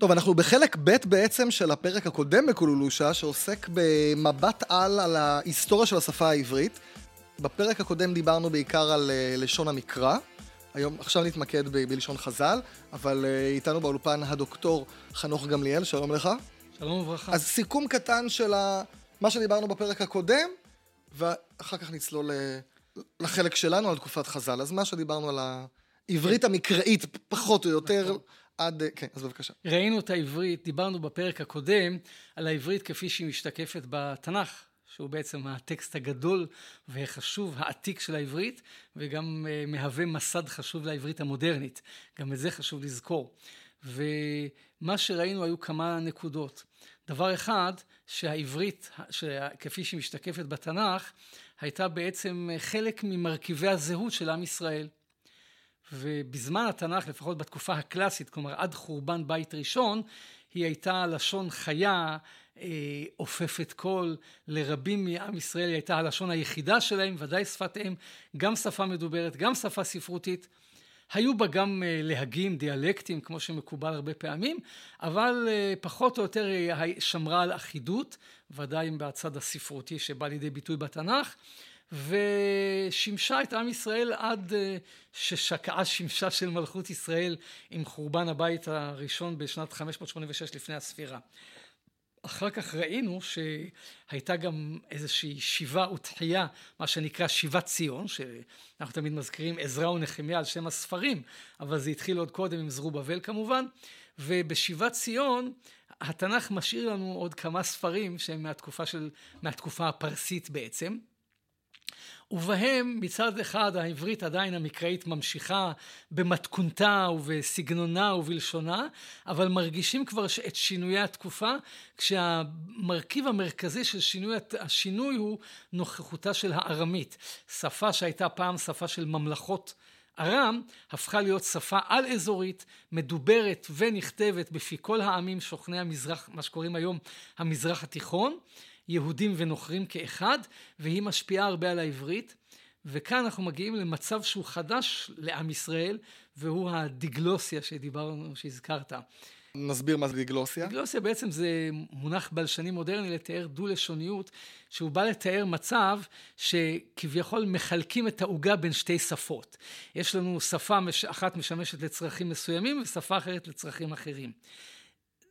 טוב, אנחנו בחלק ב' בעצם של הפרק הקודם בקולולושה, שעוסק במבט על על ההיסטוריה של השפה העברית. בפרק הקודם דיברנו בעיקר על אה, לשון המקרא. היום, עכשיו נתמקד ב- בלשון חז"ל, אבל אה, איתנו באולפן הדוקטור חנוך גמליאל, שלום לך. שלום וברכה. אז סיכום קטן של ה... מה שדיברנו בפרק הקודם, ואחר כך נצלול ל- לחלק שלנו על תקופת חז"ל. אז מה שדיברנו על העברית המקראית, פחות או יותר, נכון. עד... אה, כן, אז בבקשה. ראינו את העברית, דיברנו בפרק הקודם על העברית כפי שהיא משתקפת בתנ"ך, שהוא בעצם הטקסט הגדול והחשוב, העתיק של העברית, וגם uh, מהווה מסד חשוב לעברית המודרנית. גם את זה חשוב לזכור. ומה שראינו היו כמה נקודות. דבר אחד, שהעברית, כפי שהיא משתקפת בתנ"ך, הייתה בעצם חלק ממרכיבי הזהות של עם ישראל. ובזמן התנ"ך, לפחות בתקופה הקלאסית, כלומר עד חורבן בית ראשון, היא הייתה לשון חיה, אה, אופפת קול, לרבים מעם ישראל היא הייתה הלשון היחידה שלהם, ודאי שפת אם, גם שפה מדוברת, גם שפה ספרותית. היו בה גם אה, להגים, דיאלקטים, כמו שמקובל הרבה פעמים, אבל אה, פחות או יותר היא שמרה על אחידות, ודאי בצד הספרותי שבא לידי ביטוי בתנ"ך. ושימשה את עם ישראל עד אה, ששקעה שמשה של מלכות ישראל עם חורבן הבית הראשון בשנת 586 לפני הספירה. אחר כך ראינו שהייתה גם איזושהי שיבה ותחייה, מה שנקרא שיבת ציון, שאנחנו תמיד מזכירים עזרא ונחמיה על שם הספרים, אבל זה התחיל עוד קודם עם זרובבל כמובן, ובשיבת ציון התנ"ך משאיר לנו עוד כמה ספרים שהם מהתקופה, של, מהתקופה הפרסית בעצם. ובהם מצד אחד העברית עדיין המקראית ממשיכה במתכונתה ובסגנונה ובלשונה, אבל מרגישים כבר את שינויי התקופה, כשהמרכיב המרכזי של שינוי, השינוי הוא נוכחותה של הארמית. שפה שהייתה פעם שפה של ממלכות ארם, הפכה להיות שפה על-אזורית, מדוברת ונכתבת בפי כל העמים שוכני המזרח, מה שקוראים היום המזרח התיכון. יהודים ונוכרים כאחד, והיא משפיעה הרבה על העברית. וכאן אנחנו מגיעים למצב שהוא חדש לעם ישראל, והוא הדיגלוסיה שדיברנו, שהזכרת. נסביר מה זה דיגלוסיה. דיגלוסיה בעצם זה מונח בלשני מודרני לתאר דו-לשוניות, שהוא בא לתאר מצב שכביכול מחלקים את העוגה בין שתי שפות. יש לנו שפה אחת משמשת לצרכים מסוימים ושפה אחרת לצרכים אחרים.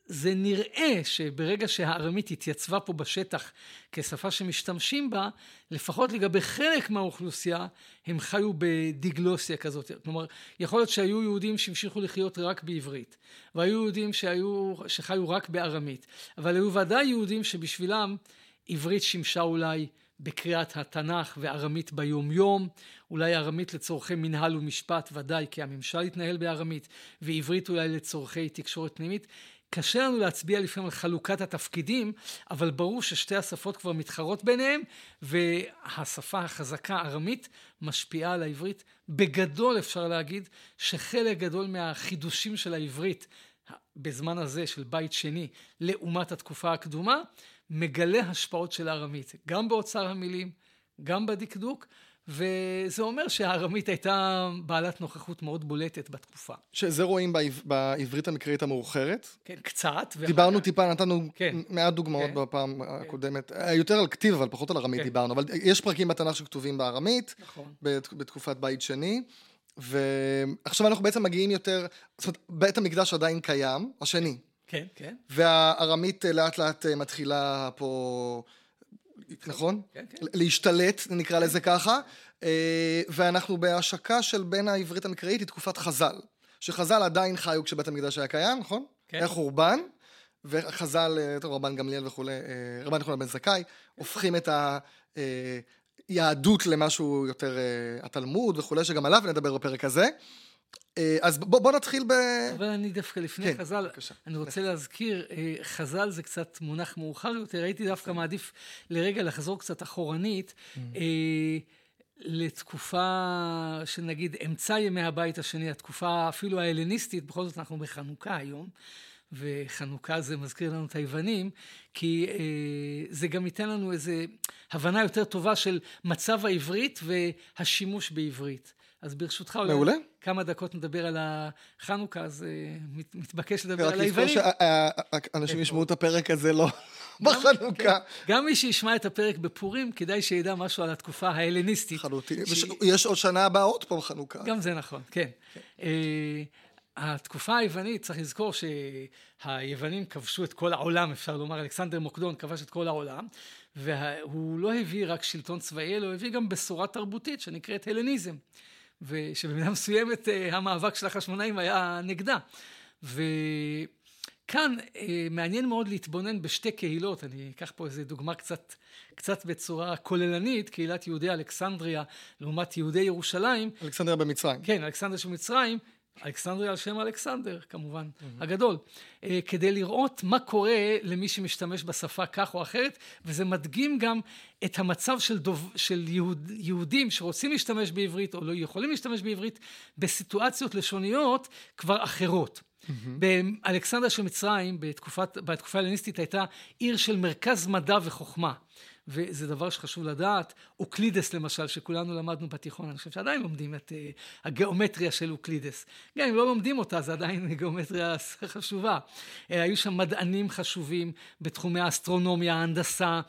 זה נראה שברגע שהארמית התייצבה פה בשטח כשפה שמשתמשים בה, לפחות לגבי חלק מהאוכלוסייה, הם חיו בדיגלוסיה כזאת. כלומר, יכול להיות שהיו יהודים שהמשיכו לחיות רק בעברית, והיו יהודים שהיו, שחיו רק בארמית, אבל היו ודאי יהודים שבשבילם עברית שימשה אולי בקריאת התנ"ך וארמית ביומיום, אולי ארמית לצורכי מנהל ומשפט ודאי כי הממשל התנהל בארמית, ועברית אולי לצורכי תקשורת פנימית. קשה לנו להצביע לפעמים על חלוקת התפקידים, אבל ברור ששתי השפות כבר מתחרות ביניהם, והשפה החזקה ארמית משפיעה על העברית. בגדול אפשר להגיד שחלק גדול מהחידושים של העברית בזמן הזה של בית שני לעומת התקופה הקדומה, מגלה השפעות של הארמית, גם באוצר המילים, גם בדקדוק, וזה אומר שהארמית הייתה בעלת נוכחות מאוד בולטת בתקופה. שזה רואים בעב... בעברית המקראית המאוחרת. כן, קצת. דיברנו ואחר... טיפה, נתנו כן. מעט דוגמאות כן. בפעם כן. הקודמת. יותר על כתיב, אבל פחות על ארמית כן. דיברנו. אבל יש פרקים בתנ"ך שכתובים בארמית, נכון. בת... בתקופת בית שני. ועכשיו אנחנו בעצם מגיעים יותר, זאת אומרת, בית המקדש עדיין קיים, השני. כן, כן. והארמית לאט לאט מתחילה פה... נכון? כן, כן. להשתלט, נקרא לזה ככה, אה, ואנחנו בהשקה של בין העברית המקראית היא תקופת חז"ל, שחז"ל עדיין חיו כשבית המקדש היה קיים, נכון? כן. היה חורבן, וחז"ל, אה, טוב, רבן גמליאל וכולי, אה, רבן יוחנן בן זכאי, הופכים את היהדות למשהו יותר התלמוד וכולי, שגם עליו נדבר בפרק הזה. אה, אז בוא, בוא נתחיל ב... אבל אני דווקא לפני כן, חז"ל, בבקשה. אני רוצה להזכיר, אה, חז"ל זה קצת מונח מאוחר יותר, הייתי דווקא מעדיף לרגע לחזור קצת אחורנית, mm. אה, לתקופה של נגיד אמצע ימי הבית השני, התקופה אפילו ההלניסטית, בכל זאת אנחנו בחנוכה היום. וחנוכה זה מזכיר לנו את היוונים, כי אה, זה גם ייתן לנו איזו הבנה יותר טובה של מצב העברית והשימוש בעברית. אז ברשותך, אולי מעולה. כמה דקות נדבר על החנוכה, אז uh, מתבקש לדבר על היוונים. רק לזכור שאנשים ישמעו את הפרק הזה לא בחנוכה. כן. גם מי שישמע את הפרק בפורים, כדאי שידע משהו על התקופה ההלניסטית. חלוטין. יש עוד שנה הבאה עוד פעם חנוכה. גם זה נכון, כן. כן. התקופה היוונית, צריך לזכור שהיוונים כבשו את כל העולם, אפשר לומר, אלכסנדר מוקדון כבש את כל העולם, והוא לא הביא רק שלטון צבאי, אלא הוא הביא גם בשורה תרבותית שנקראת הלניזם, ושבמידה מסוימת אה, המאבק של החשמונאים היה נגדה. וכאן אה, מעניין מאוד להתבונן בשתי קהילות, אני אקח פה איזה דוגמה קצת, קצת בצורה כוללנית, קהילת יהודי אלכסנדריה לעומת יהודי ירושלים. אלכסנדריה במצרים. כן, אלכסנדריה של מצרים. אלכסנדריה על שם אלכסנדר, כמובן, mm-hmm. הגדול, אה, כדי לראות מה קורה למי שמשתמש בשפה כך או אחרת, וזה מדגים גם את המצב של, דוב, של יהוד, יהודים שרוצים להשתמש בעברית או לא יכולים להשתמש בעברית בסיטואציות לשוניות כבר אחרות. Mm-hmm. באלכסנדר של מצרים, בתקופת, בתקופה ההלניסטית, הייתה עיר של מרכז מדע וחוכמה. וזה דבר שחשוב לדעת. אוקלידס למשל, שכולנו למדנו בתיכון, אני חושב שעדיין לומדים את uh, הגיאומטריה של אוקלידס. גם אם לא לומדים אותה, זה עדיין גיאומטריה חשובה. Uh, היו שם מדענים חשובים בתחומי האסטרונומיה, ההנדסה,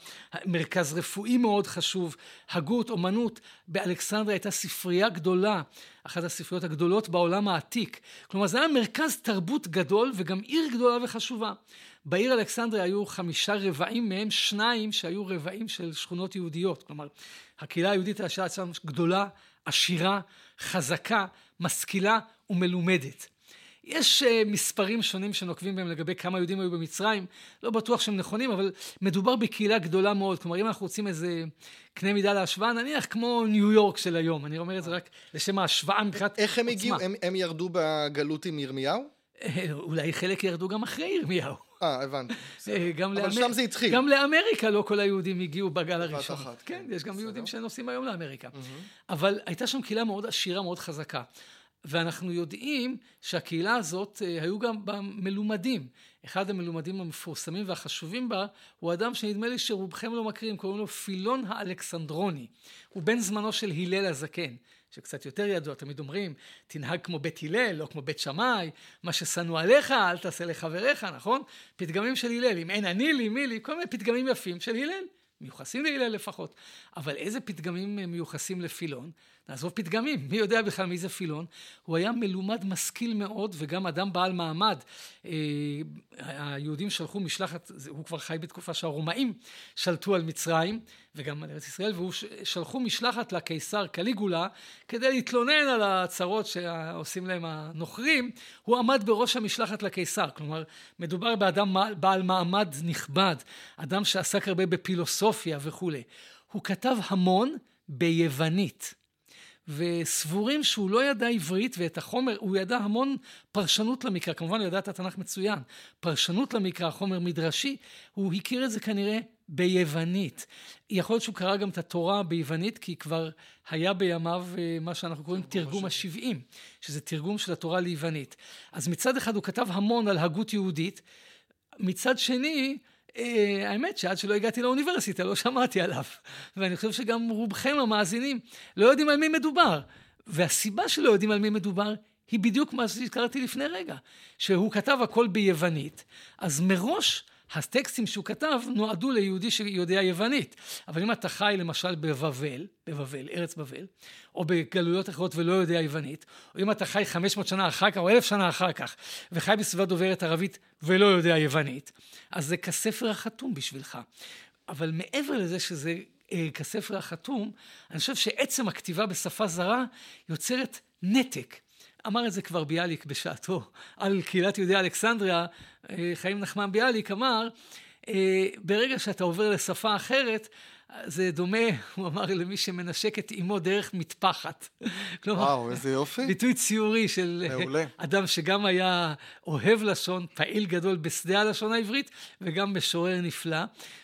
מרכז רפואי מאוד חשוב, הגות, אומנות. באלכסנדריה הייתה ספרייה גדולה. אחת הספריות הגדולות בעולם העתיק. כלומר, זה היה מרכז תרבות גדול וגם עיר גדולה וחשובה. בעיר אלכסנדריה היו חמישה רבעים, מהם שניים שהיו רבעים של שכונות יהודיות. כלומר, הקהילה היהודית הייתה שם גדולה, עשירה, חזקה, משכילה ומלומדת. יש uh, מספרים שונים שנוקבים בהם לגבי כמה יהודים היו במצרים, לא בטוח שהם נכונים, אבל מדובר בקהילה גדולה מאוד. כלומר, אם אנחנו רוצים איזה קנה מידה להשוואה, נניח כמו ניו יורק של היום, אני אומר את זה רק לשם ההשוואה מבחינת עוצמה. איך הם הגיעו? הם, הם ירדו בגלות עם ירמיהו? אה, אולי חלק ירדו גם אחרי ירמיהו. אה, הבנתי. אבל. שם זה התחיל. גם לאמריקה לא כל היהודים הגיעו בגל הראשון. כן, כן, יש גם יהודים שנוסעים היום לאמריקה. אבל הייתה שם קהילה מאוד עשירה, מאוד חזקה. ואנחנו יודעים שהקהילה הזאת, אה, היו גם בה מלומדים. אחד המלומדים המפורסמים והחשובים בה, הוא אדם שנדמה לי שרובכם לא מכירים, קוראים לו פילון האלכסנדרוני. הוא בן זמנו של הלל הזקן. שקצת יותר ידוע, תמיד אומרים, תנהג כמו בית הלל, לא כמו בית שמאי, מה ששנוא עליך, אל תעשה לחבריך, נכון? פתגמים של הלל, אם אין אני לי, מי לי, כל מיני פתגמים יפים של הלל, מיוחסים להלל לפחות. אבל איזה פתגמים מיוחסים לפילון? נעזוב פתגמים, מי יודע בכלל מי זה פילון? הוא היה מלומד משכיל מאוד וגם אדם בעל מעמד. אה, היהודים שלחו משלחת, הוא כבר חי בתקופה שהרומאים שלטו על מצרים וגם על ארץ ישראל, והוא שלחו משלחת לקיסר קליגולה כדי להתלונן על הצרות שעושים להם הנוכרים. הוא עמד בראש המשלחת לקיסר, כלומר מדובר באדם בעל מעמד נכבד, אדם שעסק הרבה בפילוסופיה וכולי. הוא כתב המון ביוונית. וסבורים שהוא לא ידע עברית ואת החומר, הוא ידע המון פרשנות למקרא, כמובן הוא ידע את התנ"ך מצוין, פרשנות למקרא, חומר מדרשי, הוא הכיר את זה כנראה ביוונית. יכול להיות שהוא קרא גם את התורה ביוונית, כי כבר היה בימיו אה, מה שאנחנו קוראים תרגום השבעים, שזה תרגום של התורה ליוונית. אז מצד אחד הוא כתב המון על הגות יהודית, מצד שני, האמת שעד שלא הגעתי לאוניברסיטה לא שמעתי עליו. ואני חושב שגם רובכם המאזינים לא יודעים על מי מדובר. והסיבה שלא יודעים על מי מדובר היא בדיוק מה שהזכרתי לפני רגע, שהוא כתב הכל ביוונית, אז מראש הטקסטים שהוא כתב נועדו ליהודי שיודע יוונית. אבל אם אתה חי למשל בבבל, בבבל, ארץ בבל, או בגלויות אחרות ולא יודע יוונית, או אם אתה חי 500 שנה אחר כך או 1,000 שנה אחר כך, וחי בסביבה דוברת ערבית ולא יודע יוונית, אז זה כספר החתום בשבילך. אבל מעבר לזה שזה אה, כספר החתום, אני חושב שעצם הכתיבה בשפה זרה יוצרת נתק. אמר את זה כבר ביאליק בשעתו על קהילת יהודי אלכסנדריה, אה, חיים נחמן ביאליק אמר, אה, ברגע שאתה עובר לשפה אחרת, זה דומה, הוא אמר, למי שמנשק את אמו דרך מטפחת. כלומר, וואו, איזה יופי. ביטוי ציורי של מעולה. אדם שגם היה אוהב לשון, פעיל גדול בשדה הלשון העברית, וגם משורר נפלא,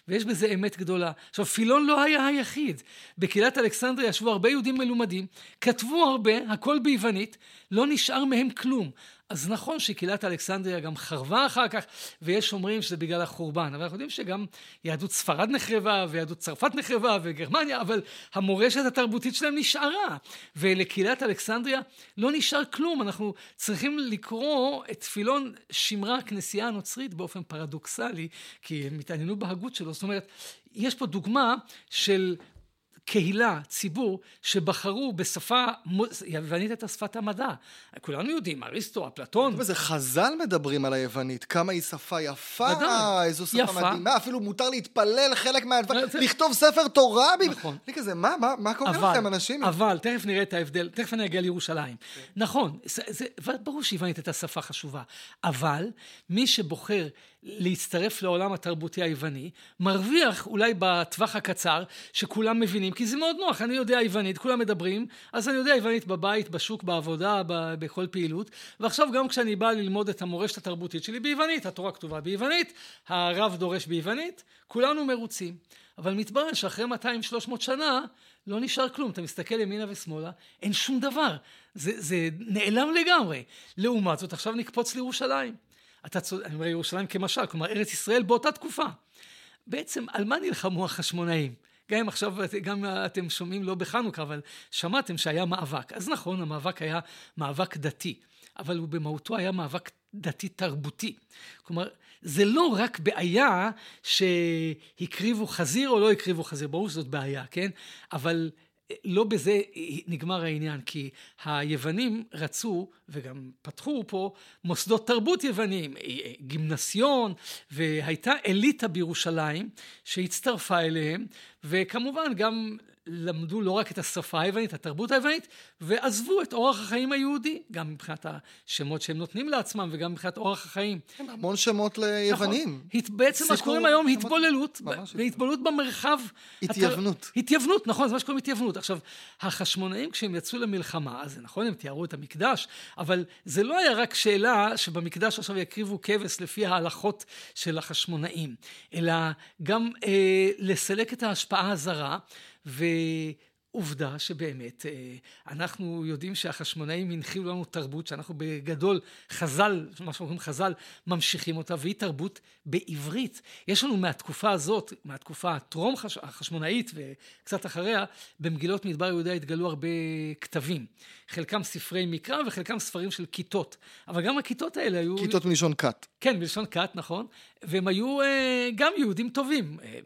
ויש בזה אמת גדולה. עכשיו, פילון לא היה היחיד. בקהילת אלכסנדריה ישבו הרבה יהודים מלומדים, כתבו הרבה, הכל ביוונית, לא נשאר מהם כלום. אז נכון שקהילת אלכסנדריה גם חרבה אחר כך, ויש אומרים שזה בגלל החורבן, אבל אנחנו יודעים שגם יהדות ספרד נחרבה, ויהדות צרפת נחרבה, וגרמניה, אבל המורשת התרבותית שלהם נשארה. ולקהילת אלכסנדריה לא נשאר כלום, אנחנו צריכים לקרוא את תפילון שמרה הכנסייה הנוצרית באופן פרדוקסלי, כי הם התעניינו בהגות שלו, זאת אומרת, יש פה דוגמה של קהילה, ציבור, שבחרו בשפה יוונית את השפת המדע. כולנו יודעים, אריסטו, אפלטון. זה חז"ל מדברים על היוונית, כמה היא שפה יפה, ודאי, איזו שפה יפה. מדהימה, אפילו מותר להתפלל חלק מהדברים, זה... לכתוב ספר תורה. נכון. אני כזה, מה, מה, מה קורה אבל, לכם, אנשים? אבל, תכף נראה את ההבדל, תכף אני אגיע לירושלים. נכון, זה, זה, ברור שיוונית הייתה שפה חשובה, אבל מי שבוחר להצטרף לעולם התרבותי היווני, מרוויח אולי בטווח הקצר, שכולם מבינים, כי זה מאוד נוח, אני יודע יוונית, כולם מדברים, אז אני יודע יוונית בבית, בשוק, בעבודה, ב- בכל פעילות, ועכשיו גם כשאני בא ללמוד את המורשת התרבותית שלי ביוונית, התורה כתובה ביוונית, הרב דורש ביוונית, כולנו מרוצים. אבל מתברר שאחרי 200-300 שנה לא נשאר כלום. אתה מסתכל ימינה ושמאלה, אין שום דבר. זה, זה נעלם לגמרי. לעומת זאת, עכשיו נקפוץ לירושלים. אתה צודק, אני אומר ירושלים כמשל, כלומר ארץ ישראל באותה תקופה. בעצם על מה נלחמו החשמונאים? גם אם עכשיו גם אתם שומעים לא בחנוכה, אבל שמעתם שהיה מאבק. אז נכון, המאבק היה מאבק דתי, אבל הוא במהותו היה מאבק דתי תרבותי. כלומר, זה לא רק בעיה שהקריבו חזיר או לא הקריבו חזיר, ברור שזאת בעיה, כן? אבל לא בזה נגמר העניין, כי היוונים רצו, וגם פתחו פה, מוסדות תרבות יוונים, גימנסיון, והייתה אליטה בירושלים שהצטרפה אליהם, וכמובן גם למדו לא רק את השפה היוונית, התרבות היוונית, ועזבו את אורח החיים היהודי, גם מבחינת השמות שהם נותנים לעצמם וגם מבחינת אורח החיים. כן, המון שמות ליוונים. נכון. בעצם מה שקוראים היום התבוללות, והתבוללות במרחב. התייוונות. הת... התייוונות, נכון, זה מה שקוראים התייוונות. עכשיו, החשמונאים כשהם יצאו למלחמה, אז נכון, הם תיארו את המקדש, אבל זה לא היה רק שאלה שבמקדש עכשיו יקריבו כבש לפי ההלכות של החשמונאים, אלא גם אה, לסלק את ההשפעה הזרה. ועובדה שבאמת אה, אנחנו יודעים שהחשמונאים הנחילו לנו תרבות שאנחנו בגדול חז"ל, מה שאומרים חז"ל, ממשיכים אותה והיא תרבות בעברית. יש לנו מהתקופה הזאת, מהתקופה הטרום החשמונאית וקצת אחריה, במגילות מדבר יהודה התגלו הרבה כתבים. חלקם ספרי מקרא וחלקם ספרים של כיתות. אבל גם הכיתות האלה היו... כיתות מלשון כת. כן, מלשון כת, נכון. והם היו אה, גם יהודים טובים. אה,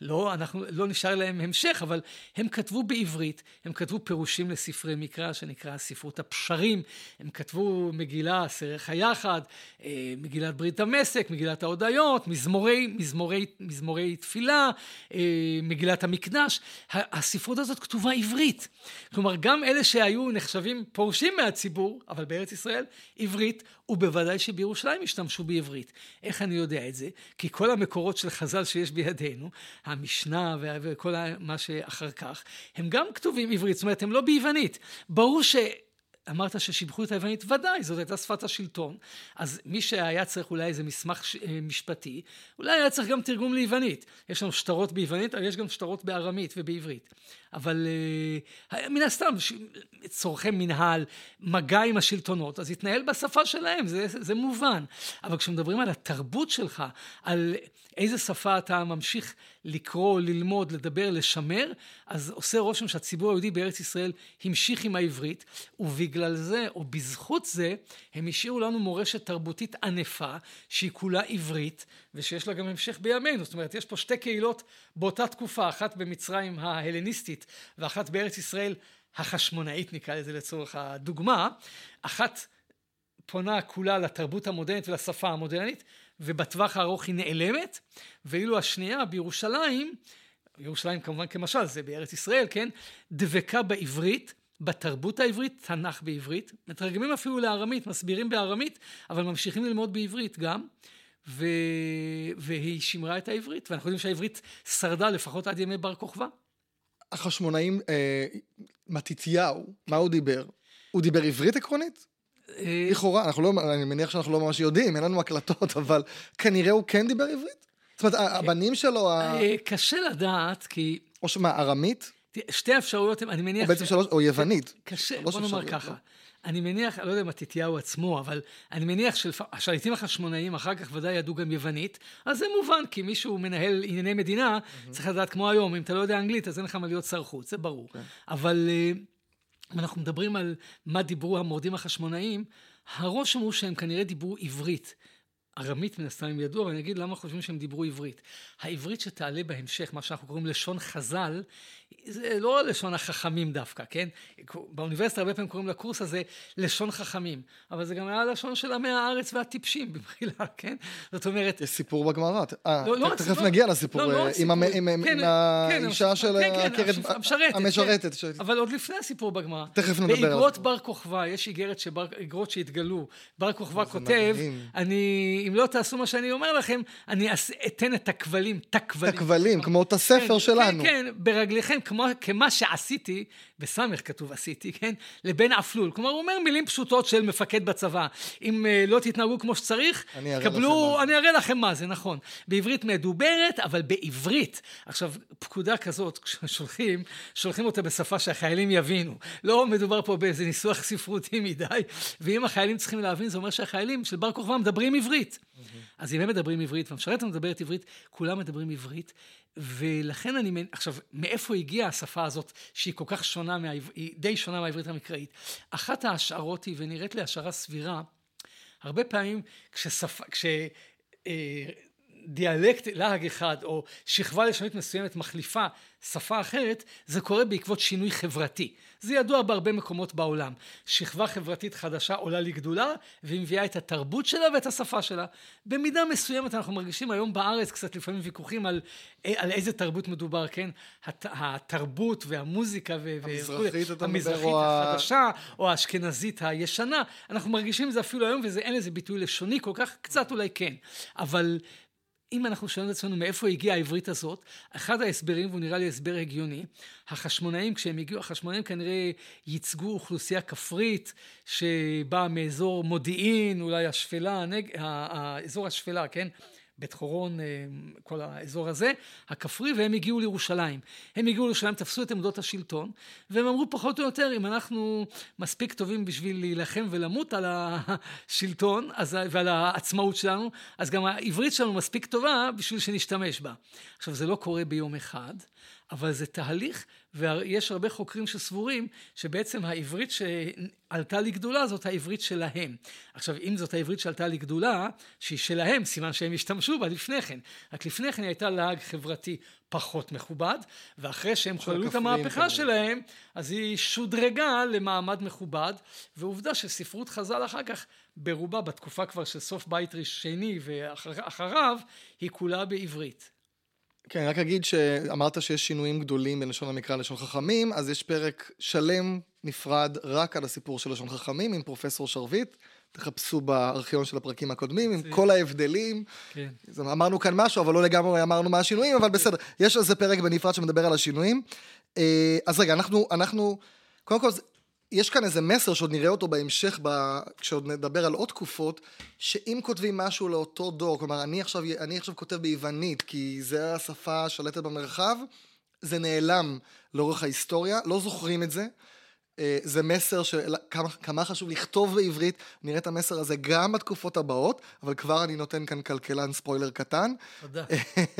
לא, אנחנו, לא נשאר להם המשך, אבל הם כתבו בעברית, הם כתבו פירושים לספרי מקרא שנקרא ספרות הפשרים, הם כתבו מגילה, סרך היחד, אה, מגילת ברית דמשק, מגילת ההודיות, מזמורי, מזמורי, מזמורי תפילה, אה, מגילת המקדש. הספרות הזאת כתובה עברית. כלומר, גם אלה שהיו נחשבים פורשים מהציבור, אבל בארץ ישראל, עברית, ובוודאי שבירושלים השתמשו בעברית. איך אני יודע את זה? כי כל המקורות של חז"ל שיש בידינו, המשנה וכל מה שאחר כך, הם גם כתובים עברית, זאת אומרת, הם לא ביוונית. ברור ש... אמרת ששיבחו את היוונית, ודאי, זאת הייתה שפת השלטון. אז מי שהיה צריך אולי איזה מסמך ש... אה, משפטי, אולי היה צריך גם תרגום ליוונית. יש לנו שטרות ביוונית, אבל יש גם שטרות בארמית ובעברית. אבל uh, מן הסתם, צורכי מנהל, מגע עם השלטונות, אז התנהל בשפה שלהם, זה, זה מובן. אבל כשמדברים על התרבות שלך, על איזה שפה אתה ממשיך לקרוא, ללמוד, לדבר, לשמר, אז עושה רושם שהציבור היהודי בארץ ישראל המשיך עם העברית, ובגלל זה, או בזכות זה, הם השאירו לנו מורשת תרבותית ענפה, שהיא כולה עברית, ושיש לה גם המשך בימינו. זאת אומרת, יש פה שתי קהילות באותה תקופה, אחת במצרים ההלניסטית, ואחת בארץ ישראל החשמונאית, נקרא לזה לצורך הדוגמה. אחת פונה כולה לתרבות המודרנית ולשפה המודרנית, ובטווח הארוך היא נעלמת, ואילו השנייה בירושלים, ירושלים כמובן כמשל, זה בארץ ישראל, כן? דבקה בעברית, בתרבות העברית, תנ"ך בעברית, מתרגמים אפילו לארמית, מסבירים בארמית, אבל ממשיכים ללמוד בעברית גם, ו... והיא שימרה את העברית, ואנחנו יודעים שהעברית שרדה לפחות עד ימי בר כוכבא. החשמונאים, אה, מתתיהו, מה הוא דיבר? הוא דיבר עברית עקרונית? אה, לכאורה, אנחנו לא, אני מניח שאנחנו לא ממש יודעים, אין לנו הקלטות, אבל כנראה הוא כן דיבר עברית? זאת אומרת, כן. הבנים שלו... אה, קשה לדעת, כי... או שמה, ארמית? שתי האפשרויות, אני מניח... או בעצם שלוש, או יוונית. קשה, בוא נאמר ככה. אני מניח, אני לא יודע אם מתתיהו עצמו, אבל אני מניח שהשליטים החשמונאיים אחר כך ודאי ידעו גם יוונית, אז זה מובן, כי מישהו מנהל ענייני מדינה, mm-hmm. צריך לדעת כמו היום, אם אתה לא יודע אנגלית, אז אין לך מה להיות שר חוץ, זה ברור. Okay. כן. אבל אה, אם אנחנו מדברים על מה דיברו המורדים החשמונאיים, הרושם הוא שהם כנראה דיברו עברית. ארמית מן הסתם הם ידעו, אבל אני אגיד למה חושבים שהם דיברו עברית. העברית שתעלה בהמשך, מה שאנחנו קוראים לשון חז"ל, זה לא לשון החכמים דווקא, כן? באוניברסיטה הרבה פעמים קוראים לקורס הזה לשון חכמים, אבל זה גם היה לשון של עמי הארץ והטיפשים במחילה, כן? זאת אומרת... יש סיפור בגמרא, אה, לא, לא תכף נגיע לסיפור, אה, עם, האישה של כן, כן, המשרתת. כן. אבל עוד לפני הסיפור בגמרא. תכף נדבר על זה. באגרות בר כוכבא, יש איגרת, איגרות שהתגלו, בר כוכבא כותב, אני, אם לא תעשו מה שאני אומר לכם, אני אתן את הכבלים, תכבלים. תכבלים, כמו את הספר שלנו. כן, כן, ברגליכם. כן, כמו, כמה שעשיתי, בסמך כתוב עשיתי, כן? לבן עפלול. כלומר, הוא אומר מילים פשוטות של מפקד בצבא. אם uh, לא תתנהגו כמו שצריך, אני קבלו, אני אראה לכם מה זה, נכון. בעברית מדוברת, אבל בעברית. עכשיו, פקודה כזאת, כששולחים, שולחים אותה בשפה שהחיילים יבינו. לא מדובר פה באיזה ניסוח ספרותי מדי, ואם החיילים צריכים להבין, זה אומר שהחיילים של בר כוכבא מדברים עברית. אז אם הם מדברים עברית, והמשרתת מדברת עברית, כולם מדברים עברית, ולכן אני, עכשיו, מאיפה הגיעה השפה הזאת שהיא כל כך שונה, מה, היא די שונה מהעברית המקראית? אחת ההשערות היא, ונראית לי השערה סבירה, הרבה פעמים כששפה, כש... אה, דיאלקט להג אחד או שכבה לשונית מסוימת מחליפה שפה אחרת, זה קורה בעקבות שינוי חברתי. זה ידוע בהרבה מקומות בעולם. שכבה חברתית חדשה עולה לגדולה והיא מביאה את התרבות שלה ואת השפה שלה. במידה מסוימת אנחנו מרגישים היום בארץ קצת לפעמים ויכוחים על, על איזה תרבות מדובר, כן? הת, התרבות והמוזיקה ו... המזרחית, אתה המזרחית או החדשה או האשכנזית הישנה. אנחנו מרגישים את זה אפילו היום ואין לזה ביטוי לשוני כל כך, קצת אולי כן. אבל אם אנחנו שואלים את עצמנו מאיפה הגיעה העברית הזאת, אחד ההסברים, והוא נראה לי הסבר הגיוני, החשמונאים, כשהם הגיעו, החשמונאים כנראה ייצגו אוכלוסייה כפרית שבאה מאזור מודיעין, אולי השפלה, הנג... האזור השפלה, כן? בית חורון, אה, כל האזור הזה, הכפרי, והם הגיעו לירושלים. הם הגיעו לירושלים, תפסו את עמדות השלטון, והם אמרו פחות או יותר, אם אנחנו מספיק טובים בשביל להילחם ולמות על השלטון אז, ועל העצמאות שלנו, אז גם העברית שלנו מספיק טובה בשביל שנשתמש בה. עכשיו, זה לא קורה ביום אחד. אבל זה תהליך, ויש הרבה חוקרים שסבורים שבעצם העברית שעלתה לגדולה זאת העברית שלהם. עכשיו, אם זאת העברית שעלתה לגדולה, שהיא שלהם, סימן שהם השתמשו בה לפני כן. רק לפני כן היא הייתה להג חברתי פחות מכובד, ואחרי שהם חוללו את המהפכה כמובן. שלהם, אז היא שודרגה למעמד מכובד, ועובדה שספרות חז"ל אחר כך, ברובה, בתקופה כבר של סוף בית שני ואחריו, היא כולה בעברית. כן, רק אגיד שאמרת שיש שינויים גדולים בין לשון המקרא ללשון חכמים, אז יש פרק שלם נפרד רק על הסיפור של לשון חכמים עם פרופסור שרביט. תחפשו בארכיון של הפרקים הקודמים, עם כל ההבדלים. כן. אמרנו כאן משהו, אבל לא לגמרי אמרנו מה השינויים, אבל בסדר. יש על זה פרק בנפרד שמדבר על השינויים. אה, אז רגע, אנחנו, אנחנו, קודם כל, יש כאן איזה מסר שעוד נראה אותו בהמשך, ב... כשעוד נדבר על עוד תקופות, שאם כותבים משהו לאותו דור, כלומר אני עכשיו, אני עכשיו כותב ביוונית כי זה השפה השלטת במרחב, זה נעלם לאורך ההיסטוריה, לא זוכרים את זה. אה, זה מסר שכמה חשוב לכתוב בעברית, נראה את המסר הזה גם בתקופות הבאות, אבל כבר אני נותן כאן כלכלן ספוילר קטן. תודה.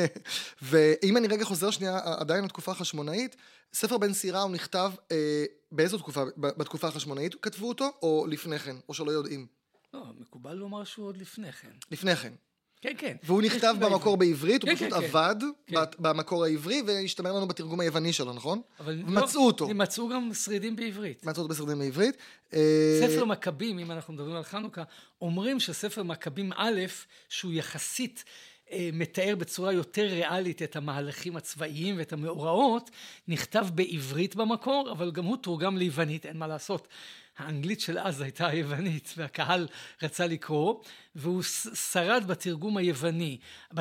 ואם אני רגע חוזר שנייה עדיין לתקופה החשמונאית, ספר בן סירה הוא נכתב אה, באיזו תקופה, בתקופה החשמונאית כתבו אותו, או לפני כן, או שלא יודעים? לא, מקובל לומר שהוא עוד לפני כן. לפני כן. כן, כן. והוא נכתב במקור בעברית, הוא כן, פשוט כן, כן. עבד כן. במקור העברי, והשתמר לנו בתרגום היווני שלו, נכון? אבל מצאו לא, אותו. מצאו גם שרידים בעברית. מצאו אותו בשרידים בעברית. אה, ספר מכבים, אם אנחנו מדברים על חנוכה, אומרים שספר מכבים א', שהוא יחסית... אה, מתאר בצורה יותר ריאלית את המהלכים הצבאיים ואת המאורעות, נכתב בעברית במקור, אבל גם הוא תורגם ליוונית, אין מה לעשות. האנגלית של אז הייתה היוונית, והקהל רצה לקרוא, והוא שרד בתרגום היווני,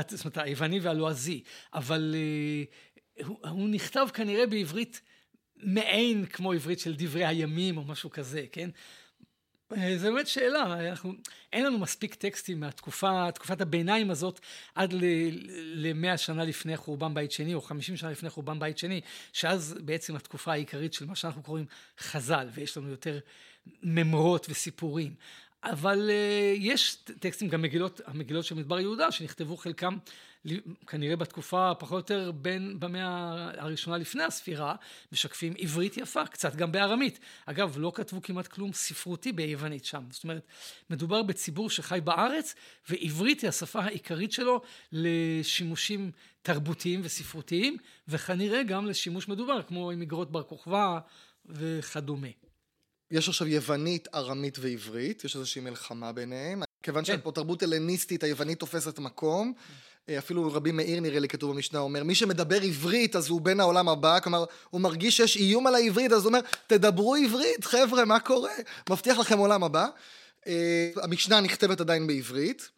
זאת אומרת, היווני והלועזי, אבל uh, הוא, הוא נכתב כנראה בעברית מעין כמו עברית של דברי הימים או משהו כזה, כן? אה, זו באמת שאלה, אנחנו, אין לנו מספיק טקסטים מהתקופה, תקופת הביניים הזאת עד למאה שנה לפני חורבן בית שני או חמישים שנה לפני חורבן בית שני, שאז בעצם התקופה העיקרית של מה שאנחנו קוראים חז"ל, ויש לנו יותר ממרות וסיפורים. אבל uh, יש טקסטים, גם מגילות, המגילות של מדבר יהודה, שנכתבו חלקם כנראה בתקופה פחות או יותר בין במאה הראשונה לפני הספירה, משקפים עברית יפה, קצת גם בארמית. אגב, לא כתבו כמעט כלום ספרותי ביוונית שם. זאת אומרת, מדובר בציבור שחי בארץ, ועברית היא השפה העיקרית שלו לשימושים תרבותיים וספרותיים, וכנראה גם לשימוש מדובר, כמו עם איגרות בר כוכבא וכדומה. יש עכשיו יוונית, ארמית ועברית, יש איזושהי מלחמה ביניהם. כיוון כן. שפה תרבות הלניסטית, היוונית תופסת מקום. אפילו רבי מאיר נראה לי כתוב במשנה אומר, מי שמדבר עברית אז הוא בן העולם הבא, כלומר הוא מרגיש שיש איום על העברית, אז הוא אומר, תדברו עברית, חבר'ה, מה קורה? מבטיח לכם עולם הבא. אה, המשנה נכתבת עדיין בעברית.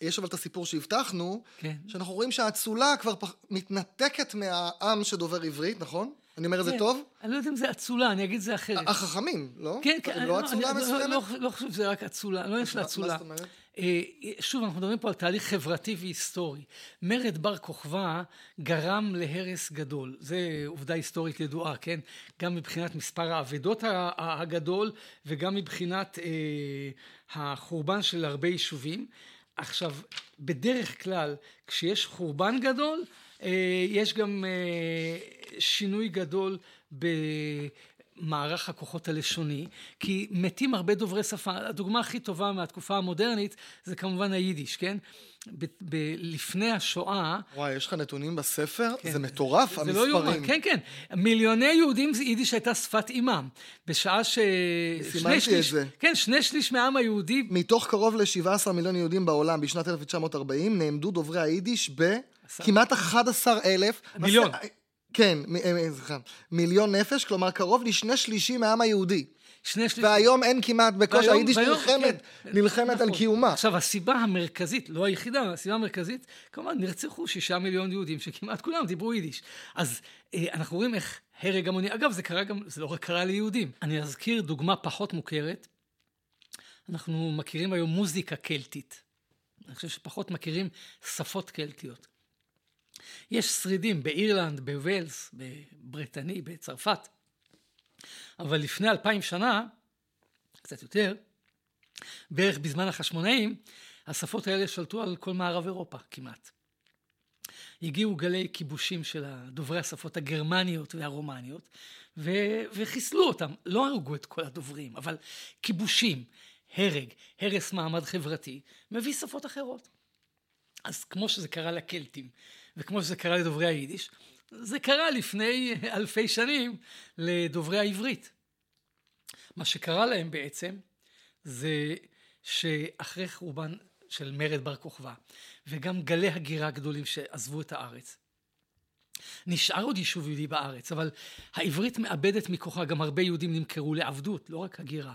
יש אבל את הסיפור שהבטחנו, כן. שאנחנו רואים שהאצולה כבר פח... מתנתקת מהעם שדובר עברית, נכון? אני אומר את זה כן. טוב? אני לא יודע אם זה אצולה, אני אגיד את זה אחרת. החכמים, לא? כן, כן. לא אצולה מסוימת? לא, לא חושב שזה רק אצולה, לא יש לה אצולה. מה זאת אומרת? אה, שוב, אנחנו מדברים פה על תהליך חברתי והיסטורי. מרד בר כוכבא גרם להרס גדול. זו עובדה היסטורית ידועה, כן? גם מבחינת מספר האבדות הגדול וגם מבחינת אה, החורבן של הרבה יישובים. עכשיו, בדרך כלל, כשיש חורבן גדול, אה, יש גם אה, שינוי גדול במערך הכוחות הלשוני, כי מתים הרבה דוברי שפה. הדוגמה הכי טובה מהתקופה המודרנית זה כמובן היידיש, כן? ב- ב- לפני השואה... וואי, יש לך נתונים בספר? כן, זה מטורף, זה, זה המספרים. לא יאומן, כן, כן. מיליוני יהודים יידיש הייתה שפת אימם. בשעה ש... סימנתי את זה. כן, שני שליש מהעם היהודי... מתוך קרוב ל-17 מיליון יהודים בעולם בשנת 1940, נעמדו דוברי היידיש בכמעט 11 אלף. מיליון. כן, סליחה. מיליון נפש, כלומר קרוב לשני שלישים מהעם היהודי. שני שלישים. והיום אין כמעט, בקושי היידיש נלחמת, כן, נלחמת נכון. על קיומה. עכשיו, הסיבה המרכזית, לא היחידה, הסיבה המרכזית, כמובן, נרצחו שישה מיליון יהודים שכמעט כולם דיברו יידיש. אז אה, אנחנו רואים איך הרג המוני, אגב, זה קרה גם, זה לא רק קרה ליהודים. אני אזכיר דוגמה פחות מוכרת. אנחנו מכירים היום מוזיקה קלטית. אני חושב שפחות מכירים שפות קלטיות. יש שרידים באירלנד, בווילס, בברטני, בצרפת. אבל לפני אלפיים שנה, קצת יותר, בערך בזמן החשמונאים, השפות האלה שלטו על כל מערב אירופה כמעט. הגיעו גלי כיבושים של דוברי השפות הגרמניות והרומניות ו- וחיסלו אותם. לא הרגו את כל הדוברים, אבל כיבושים, הרג, הרס מעמד חברתי, מביא שפות אחרות. אז כמו שזה קרה לקלטים וכמו שזה קרה לדוברי היידיש, זה קרה לפני אלפי שנים לדוברי העברית. מה שקרה להם בעצם זה שאחרי חורבן של מרד בר כוכבא וגם גלי הגירה גדולים שעזבו את הארץ נשאר עוד יישוב יהודי בארץ, אבל העברית מאבדת מכוחה, גם הרבה יהודים נמכרו לעבדות, לא רק הגירה.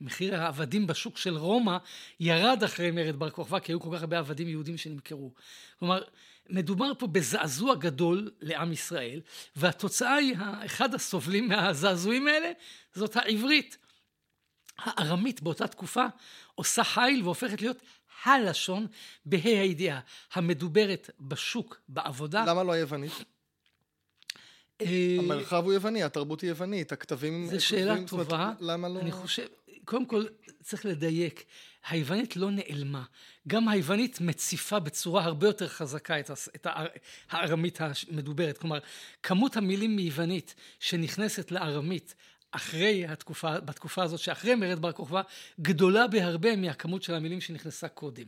מחיר העבדים בשוק של רומא ירד אחרי מרד בר כוכבא, כי היו כל כך הרבה עבדים יהודים שנמכרו. כלומר, מדובר פה בזעזוע גדול לעם ישראל, והתוצאה היא, אחד הסובלים מהזעזועים האלה, זאת העברית. הארמית באותה תקופה עושה חיל והופכת להיות הלשון בה"א הידיעה, המדוברת בשוק, בעבודה. למה לא היוונית? אה, המרחב הוא יווני, התרבות היא יוונית, הכתבים... זו שאלה טובה. למה לא... אני חושב, קודם כל צריך לדייק, היוונית לא נעלמה, גם היוונית מציפה בצורה הרבה יותר חזקה את, את הארמית המדוברת, כלומר כמות המילים מיוונית שנכנסת לארמית אחרי התקופה, בתקופה הזאת שאחרי מרד בר כוכבא, גדולה בהרבה מהכמות של המילים שנכנסה קודם.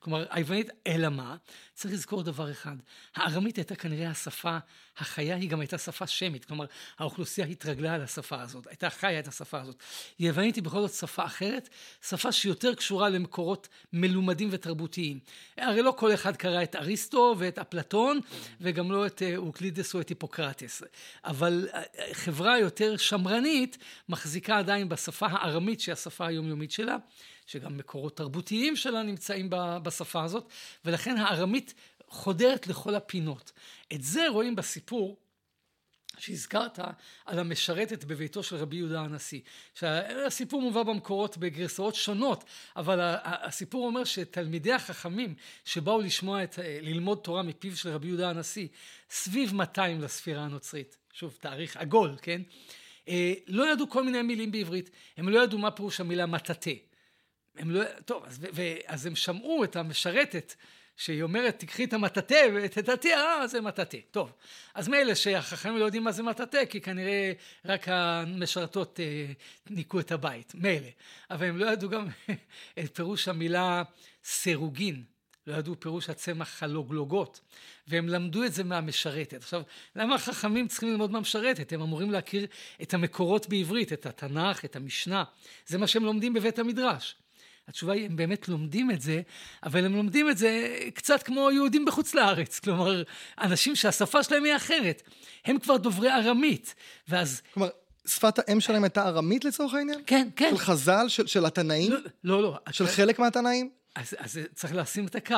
כלומר, היוונית, אלא מה? צריך לזכור דבר אחד, הארמית הייתה כנראה השפה החיה, היא גם הייתה שפה שמית, כלומר, האוכלוסייה התרגלה על השפה הזאת, הייתה חיה את השפה הזאת. יוונית היא בכל זאת שפה אחרת, שפה שיותר קשורה למקורות מלומדים ותרבותיים. הרי לא כל אחד קרא את אריסטו ואת אפלטון, וגם לא את אה, אוקלידס או את היפוקרטס, אבל אה, חברה יותר שמרנית מחזיקה עדיין בשפה הארמית, שהיא השפה היומיומית שלה. שגם מקורות תרבותיים שלה נמצאים בשפה הזאת, ולכן הארמית חודרת לכל הפינות. את זה רואים בסיפור שהזכרת על המשרתת בביתו של רבי יהודה הנשיא. הסיפור מובא במקורות בגרסאות שונות, אבל הסיפור אומר שתלמידי החכמים שבאו לשמוע את, ללמוד תורה מפיו של רבי יהודה הנשיא, סביב 200 לספירה הנוצרית, שוב תאריך עגול, כן? אה, לא ידעו כל מיני מילים בעברית, הם לא ידעו מה פירוש המילה מטאטא. הם לא, טוב, אז, ו, אז הם שמעו את המשרתת שהיא אומרת, תקחי את המטאטא ותטאטא, אה, זה מטאטא. טוב, אז מילא שהחכמים לא יודעים מה זה מטאטא, כי כנראה רק המשרתות אה, ניקו את הבית, מילא. אבל הם לא ידעו גם את פירוש המילה סירוגין. לא ידעו פירוש הצמח הלוגלוגות, והם למדו את זה מהמשרתת. עכשיו, למה החכמים צריכים ללמוד מהמשרתת? הם אמורים להכיר את המקורות בעברית, את התנ"ך, את המשנה. זה מה שהם לומדים בבית המדרש. התשובה היא, הם באמת לומדים את זה, אבל הם לומדים את זה קצת כמו יהודים בחוץ לארץ. כלומר, אנשים שהשפה שלהם היא אחרת. הם כבר דוברי ארמית, ואז... כלומר, שפת האם שלהם הייתה ארמית לצורך העניין? כן, כן. של חז"ל? של, של התנאים? לא, לא. לא. של חלק מהתנאים? אז, אז צריך לשים את הקו.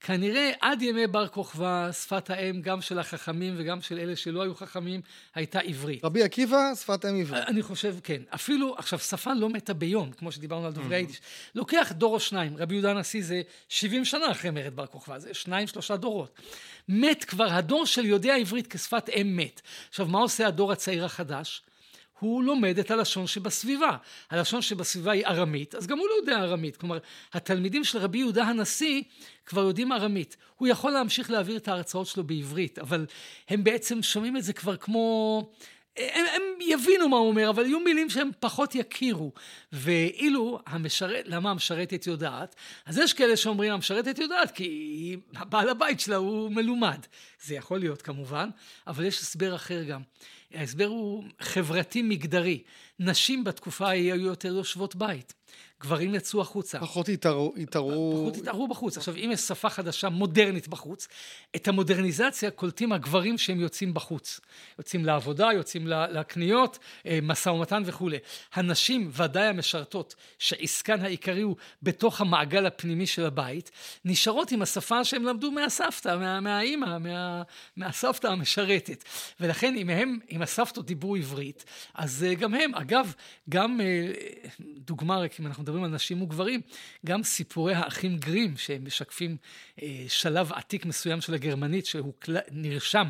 כנראה עד ימי בר כוכבא שפת האם גם של החכמים וגם של אלה שלא היו חכמים הייתה עברית. רבי עקיבא שפת אם עברית. אני חושב כן. אפילו, עכשיו שפה לא מתה ביום, כמו שדיברנו על דוברי היידיש. לוקח דור או שניים, רבי יהודה הנשיא זה 70 שנה אחרי מרד בר כוכבא, זה שניים שלושה דורות. מת כבר, הדור של יודע עברית כשפת אם מת. עכשיו מה עושה הדור הצעיר החדש? הוא לומד את הלשון שבסביבה. הלשון שבסביבה היא ארמית, אז גם הוא לא יודע ארמית. כלומר, התלמידים של רבי יהודה הנשיא כבר יודעים ארמית. הוא יכול להמשיך להעביר את ההרצאות שלו בעברית, אבל הם בעצם שומעים את זה כבר כמו... הם, הם יבינו מה הוא אומר, אבל יהיו מילים שהם פחות יכירו. ואילו המשרת, למה המשרתת יודעת? אז יש כאלה שאומרים, המשרתת יודעת כי בעל הבית שלה הוא מלומד. זה יכול להיות כמובן, אבל יש הסבר אחר גם. ההסבר הוא חברתי מגדרי. נשים בתקופה ההיא היו יותר יושבות בית. גברים יצאו החוצה. פחות התערו... פחות התערו בחוץ. עכשיו, אם יש שפה חדשה מודרנית בחוץ, את המודרניזציה קולטים הגברים שהם יוצאים בחוץ. יוצאים לעבודה, יוצאים לקניות, אה, משא ומתן וכולי. הנשים, ודאי המשרתות, שעסקן העיקרי הוא בתוך המעגל הפנימי של הבית, נשארות עם השפה שהם למדו מהסבתא, מה, מהאימא, מה, מהסבתא המשרתת. ולכן אם הם, אם הסבתות דיברו עברית, אז אה, גם הם, אגב, גם אה, דוגמה רק אם אנחנו מדברים על נשים וגברים, גם סיפורי האחים גרים, שהם משקפים אה, שלב עתיק מסוים של הגרמנית, שהוא נרשם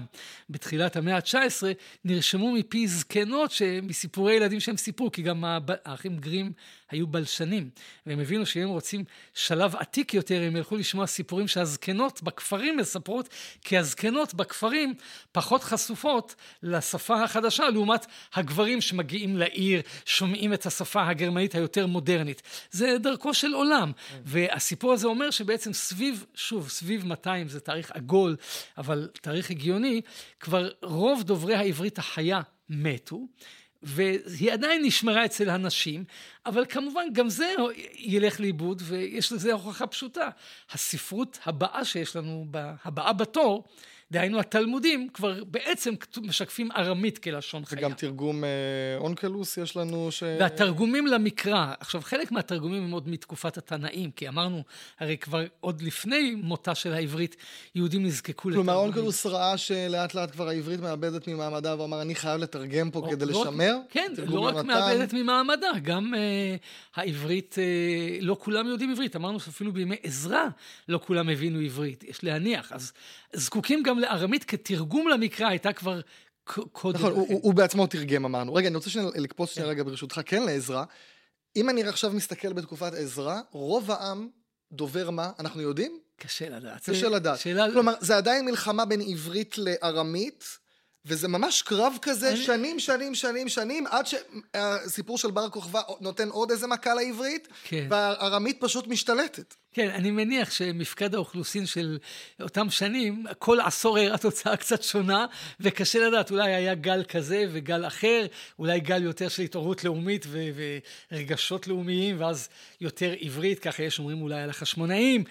בתחילת המאה ה-19, נרשמו מפי זקנות מסיפורי ילדים שהם סיפרו, כי גם האחים גרים היו בלשנים, והם הבינו שאם הם רוצים שלב עתיק יותר, הם ילכו לשמוע סיפורים שהזקנות בכפרים מספרות, כי הזקנות בכפרים פחות חשופות לשפה החדשה, לעומת הגברים שמגיעים לעיר, שומעים את השפה הגרמנית היותר מודרנית. זה דרכו של עולם, והסיפור הזה אומר שבעצם סביב, שוב, סביב 200, זה תאריך עגול, אבל תאריך הגיוני, כבר רוב דוברי העברית החיה מתו. והיא עדיין נשמרה אצל הנשים, אבל כמובן גם זה ילך לאיבוד, ויש לזה הוכחה פשוטה. הספרות הבאה שיש לנו, הבאה בתור, דהיינו התלמודים כבר בעצם משקפים ארמית כלשון חיה. וגם תרגום אה, אונקלוס יש לנו ש... והתרגומים למקרא, עכשיו חלק מהתרגומים הם עוד מתקופת התנאים, כי אמרנו, הרי כבר עוד לפני מותה של העברית, יהודים נזקקו לתרגומים. כלומר אונקלוס ראה שלאט לאט כבר העברית מאבדת ממעמדה, ואמר אני חייב לתרגם פה כדי לא לשמר. כן, לא רק למתן. מאבדת ממעמדה, גם אה, העברית, אה, לא כולם יודעים עברית, אמרנו שאפילו בימי עזרא לא כולם הבינו עברית, יש להניח, אז זקוקים גם לארמית כתרגום למקרא הייתה כבר קודם. נכון, הוא, הוא בעצמו תרגם אמרנו. רגע, אני רוצה שנייה לקפוץ שנייה כן. רגע ברשותך, כן לעזרא. אם אני עכשיו מסתכל בתקופת עזרא, רוב העם דובר מה? אנחנו יודעים? קשה לדעת. קשה לדעת. שאלה... כלומר, זה עדיין מלחמה בין עברית לארמית, וזה ממש קרב כזה, אני... שנים, שנים, שנים, שנים, עד שהסיפור של בר כוכבא נותן עוד איזה מכה לעברית, כן. והארמית פשוט משתלטת. כן, אני מניח שמפקד האוכלוסין של אותם שנים, כל עשור הראה תוצאה קצת שונה, וקשה לדעת, אולי היה גל כזה וגל אחר, אולי גל יותר של התעוררות לאומית ו- ורגשות לאומיים, ואז יותר עברית, ככה יש אומרים אולי על החשמונאים.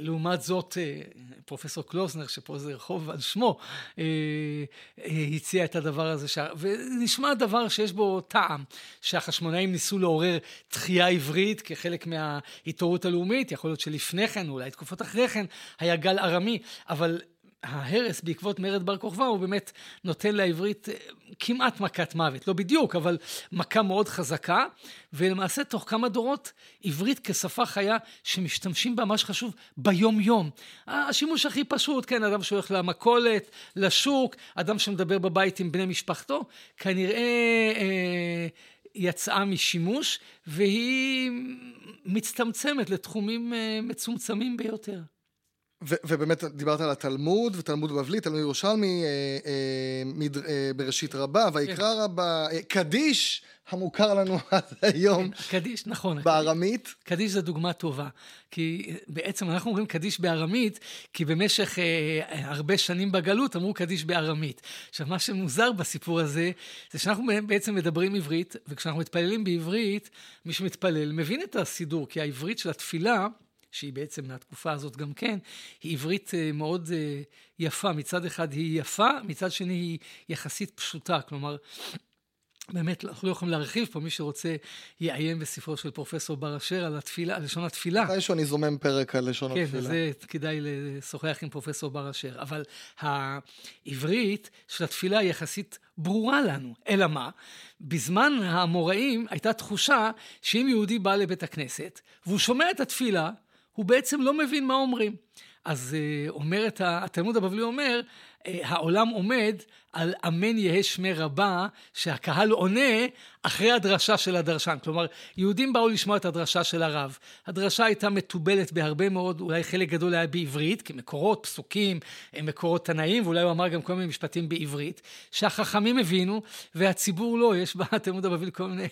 לעומת זאת, אה, פרופסור קלוזנר, שפה זה רחוב על שמו, אה, אה, הציע את הדבר הזה, ש... ונשמע דבר שיש בו טעם, שהחשמונאים ניסו לעורר תחייה עברית כחלק מההתעוררות הלאומית, יכול שלפני כן, אולי תקופות אחרי כן, היה גל ארמי, אבל ההרס בעקבות מרד בר כוכבא הוא באמת נותן לעברית אה, כמעט מכת מוות, לא בדיוק, אבל מכה מאוד חזקה, ולמעשה תוך כמה דורות עברית כשפה חיה שמשתמשים בה, מה שחשוב, ביום יום. השימוש הכי פשוט, כן, אדם שהולך למכולת, לשוק, אדם שמדבר בבית עם בני משפחתו, כנראה אה, יצאה משימוש, והיא מצטמצמת לתחומים אה, מצומצמים ביותר. ו- ובאמת דיברת על התלמוד, ותלמוד בבלי, תלמוד ירושלמי, אה, אה, מד- אה, בראשית רבה, ויקרא כן. רבה, אה, קדיש המוכר לנו עד היום. כן, קדיש, נכון. בארמית. קדיש זה דוגמה טובה. כי בעצם אנחנו אומרים קדיש בארמית, כי במשך אה, הרבה שנים בגלות אמרו קדיש בארמית. עכשיו, מה שמוזר בסיפור הזה, זה שאנחנו בעצם מדברים עברית, וכשאנחנו מתפללים בעברית, מי שמתפלל מבין את הסידור, כי העברית של התפילה, שהיא בעצם מהתקופה הזאת גם כן, היא עברית אה, מאוד אה, יפה. מצד אחד היא יפה, מצד שני היא יחסית פשוטה. כלומר, באמת, אנחנו לא יכולים להרחיב פה, מי שרוצה יעיין בספרו של פרופסור בר אשר על התפילה, על לשון התפילה. מתישהו אני זומם פרק על לשון כן, התפילה. כן, זה כדאי לשוחח עם פרופסור בר אשר. אבל העברית של התפילה היא יחסית ברורה לנו. אלא מה? בזמן האמוראים הייתה תחושה שאם יהודי בא לבית הכנסת והוא שומע את התפילה, הוא בעצם לא מבין מה אומרים. אז אה, אומרת, התלמוד הבבלי אומר, העולם עומד על אמן יהא שמי רבה, שהקהל עונה אחרי הדרשה של הדרשן. כלומר, יהודים באו לשמוע את הדרשה של הרב. הדרשה הייתה מתובלת בהרבה מאוד, אולי חלק גדול היה בעברית, כמקורות, פסוקים, אה, מקורות תנאים, ואולי הוא אמר גם כל מיני משפטים בעברית, שהחכמים הבינו, והציבור לא. יש בתלמוד הבבלי כל מיני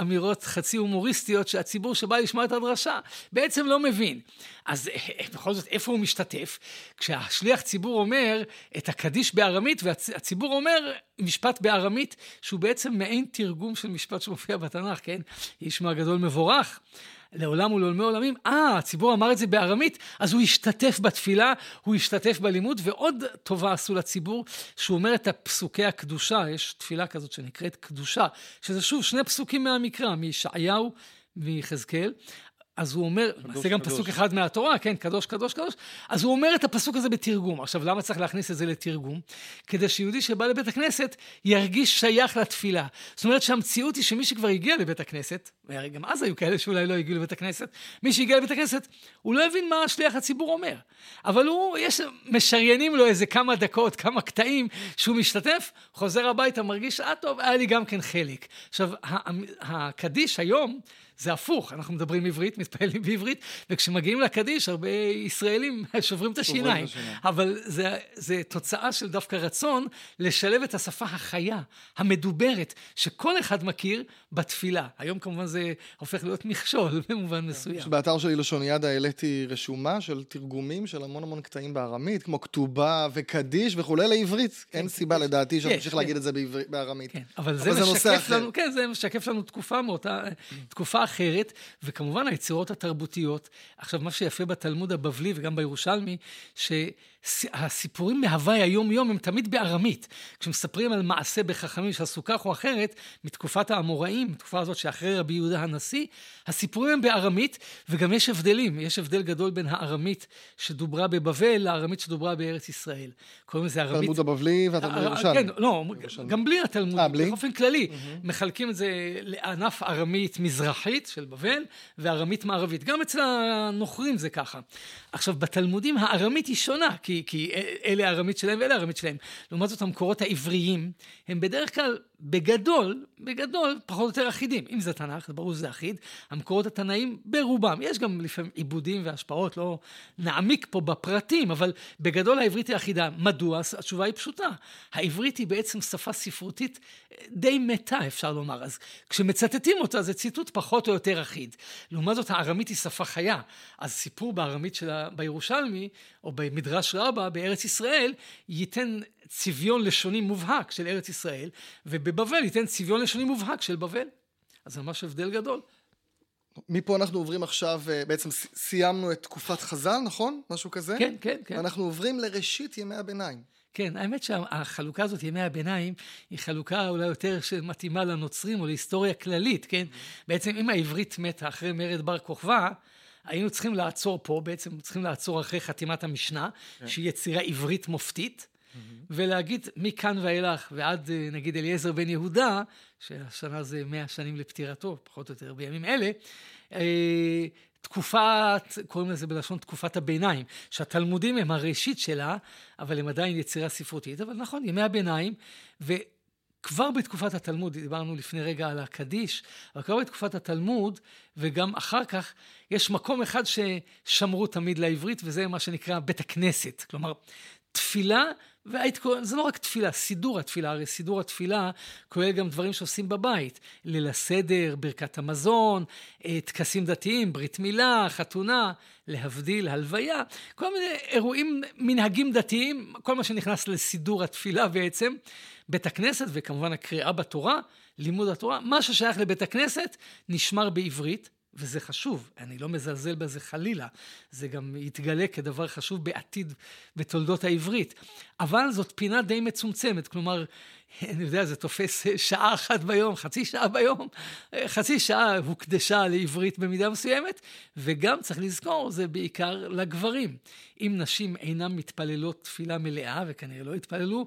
אמירות חצי הומוריסטיות, שהציבור שבא לשמוע את הדרשה בעצם לא מבין. אז אה, בכל זאת, איפה הוא משתתף? כשהשליח ציבור אומר את הקדיש בארמית, והציבור אומר משפט בארמית, שהוא בעצם מעין תרגום של משפט שמופיע בתנ"ך, כן? ישמע גדול מבורך. לעולם ולעולמי עולמים, אה, הציבור אמר את זה בארמית, אז הוא השתתף בתפילה, הוא השתתף בלימוד, ועוד טובה עשו לציבור, שהוא אומר את הפסוקי הקדושה, יש תפילה כזאת שנקראת קדושה, שזה שוב שני פסוקים מהמקרא, מישעיהו ויחזקאל, אז הוא אומר, זה גם קדוש. פסוק אחד מהתורה, כן, קדוש, קדוש, קדוש, אז הוא אומר את הפסוק הזה בתרגום. עכשיו, למה צריך להכניס את זה לתרגום? כדי שיהודי שבא לבית הכנסת ירגיש שייך לתפילה. זאת אומרת שהמציאות היא שמי שכבר הגיע לבית הכנסת, והרי גם אז היו כאלה שאולי לא הגיעו לבית הכנסת, מי שהגיע לבית הכנסת, הוא לא הבין מה שליח הציבור אומר. אבל הוא, יש, משריינים לו איזה כמה דקות, כמה קטעים, שהוא משתתף, חוזר הביתה, מרגיש, אה טוב, היה לי גם כן חלק. עכשיו, הקדיש היום, זה הפוך, אנחנו מדברים עברית, מתפעלים בעברית, וכשמגיעים לקדיש, הרבה ישראלים שוברים את השיניים. אבל זה, זה תוצאה של דווקא רצון לשלב את השפה החיה, המדוברת, שכל אחד מכיר בתפילה. היום כמובן זה הופך להיות מכשול במובן מסוים. באתר שלי לשון ידה העליתי רשומה של תרגומים של המון המון קטעים בארמית, כמו כתובה וקדיש וכולי לעברית. כן, אין סיבה לדעתי שנמשיך להגיד את זה בארמית. כן, אבל זה משקף לנו, כן, זה משקף לנו תקופה מאותה, תקופה אחרת, וכמובן היצירות התרבותיות. עכשיו, מה שיפה בתלמוד הבבלי וגם בירושלמי, ש... הסיפורים מהוואי היום-יום הם תמיד בארמית. כשמספרים על מעשה בחכמים שעשו כך או אחרת, מתקופת האמוראים, מתקופה הזאת שאחרי רבי יהודה הנשיא, הסיפורים הם בארמית, וגם יש הבדלים. יש הבדל גדול בין הארמית שדוברה בבבל לארמית שדוברה בארץ ישראל. קוראים לזה ארמית... תלמוד הבבלי והתלמוד אה, הירושלמי. כן, לא, גם בלי התלמוד, אה, בלי? באופן כללי. מחלקים את זה לענף ארמית מזרחית של בבל, וארמית מערבית. גם אצל הנוכרים זה ככה. עכשיו, בתלמודים הארמית היא שונה, כי, כי אלה הארמית שלהם ואלה הארמית שלהם. לעומת זאת, המקורות העבריים הם בדרך כלל בגדול, בגדול, פחות או יותר אחידים. אם זה תנ"ך, זה ברור שזה אחיד. המקורות התנאים ברובם, יש גם לפעמים עיבודים והשפעות, לא נעמיק פה בפרטים, אבל בגדול העברית היא אחידה. מדוע? התשובה היא פשוטה. העברית היא בעצם שפה ספרותית אה, די מתה, אפשר לומר. אז כשמצטטים אותה זה ציטוט פחות או יותר אחיד. לעומת זאת, הארמית היא שפה חיה. אז סיפור בארמית שלה, בירושלמי, או במדרש רבה, בארץ ישראל, ייתן צביון לשוני מובהק של ארץ ישראל, ובבבל ייתן צביון לשוני מובהק של בבל. אז זה ממש הבדל גדול. מפה אנחנו עוברים עכשיו, אה, בעצם סיימנו את תקופת חז"ל, נכון? משהו כזה? כן, כן, כן. אנחנו עוברים לראשית ימי הביניים. כן, האמת שהחלוקה הזאת, ימי הביניים, היא חלוקה אולי יותר שמתאימה לנוצרים או להיסטוריה כללית, כן? בעצם אם העברית מתה אחרי מרד בר כוכבא, היינו צריכים לעצור פה, בעצם צריכים לעצור אחרי חתימת המשנה, כן. שהיא יצירה עברית מופתית. ולהגיד מכאן ואילך ועד אה, נגיד אליעזר בן יהודה, שהשנה זה מאה שנים לפטירתו, פחות או יותר בימים אלה, אה, תקופת, קוראים לזה בלשון תקופת הביניים, שהתלמודים הם הראשית שלה, אבל הם עדיין יצירה ספרותית, אבל נכון, ימי הביניים, וכבר בתקופת התלמוד, דיברנו לפני רגע על הקדיש, אבל כבר בתקופת התלמוד, וגם אחר כך, יש מקום אחד ששמרו תמיד לעברית, וזה מה שנקרא בית הכנסת. כלומר, תפילה קורא, זה לא רק תפילה, סידור התפילה, הרי סידור התפילה כולל גם דברים שעושים בבית, ליל הסדר, ברכת המזון, אה, טקסים דתיים, ברית מילה, חתונה, להבדיל, הלוויה, כל מיני אירועים, מנהגים דתיים, כל מה שנכנס לסידור התפילה בעצם, בית הכנסת וכמובן הקריאה בתורה, לימוד התורה, מה ששייך לבית הכנסת נשמר בעברית, וזה חשוב, אני לא מזלזל בזה חלילה, זה גם יתגלה כדבר חשוב בעתיד בתולדות העברית. אבל זאת פינה די מצומצמת, כלומר, אני יודע, זה תופס שעה אחת ביום, חצי שעה ביום, חצי שעה הוקדשה לעברית במידה מסוימת, וגם צריך לזכור, זה בעיקר לגברים. אם נשים אינן מתפללות תפילה מלאה, וכנראה לא התפללו,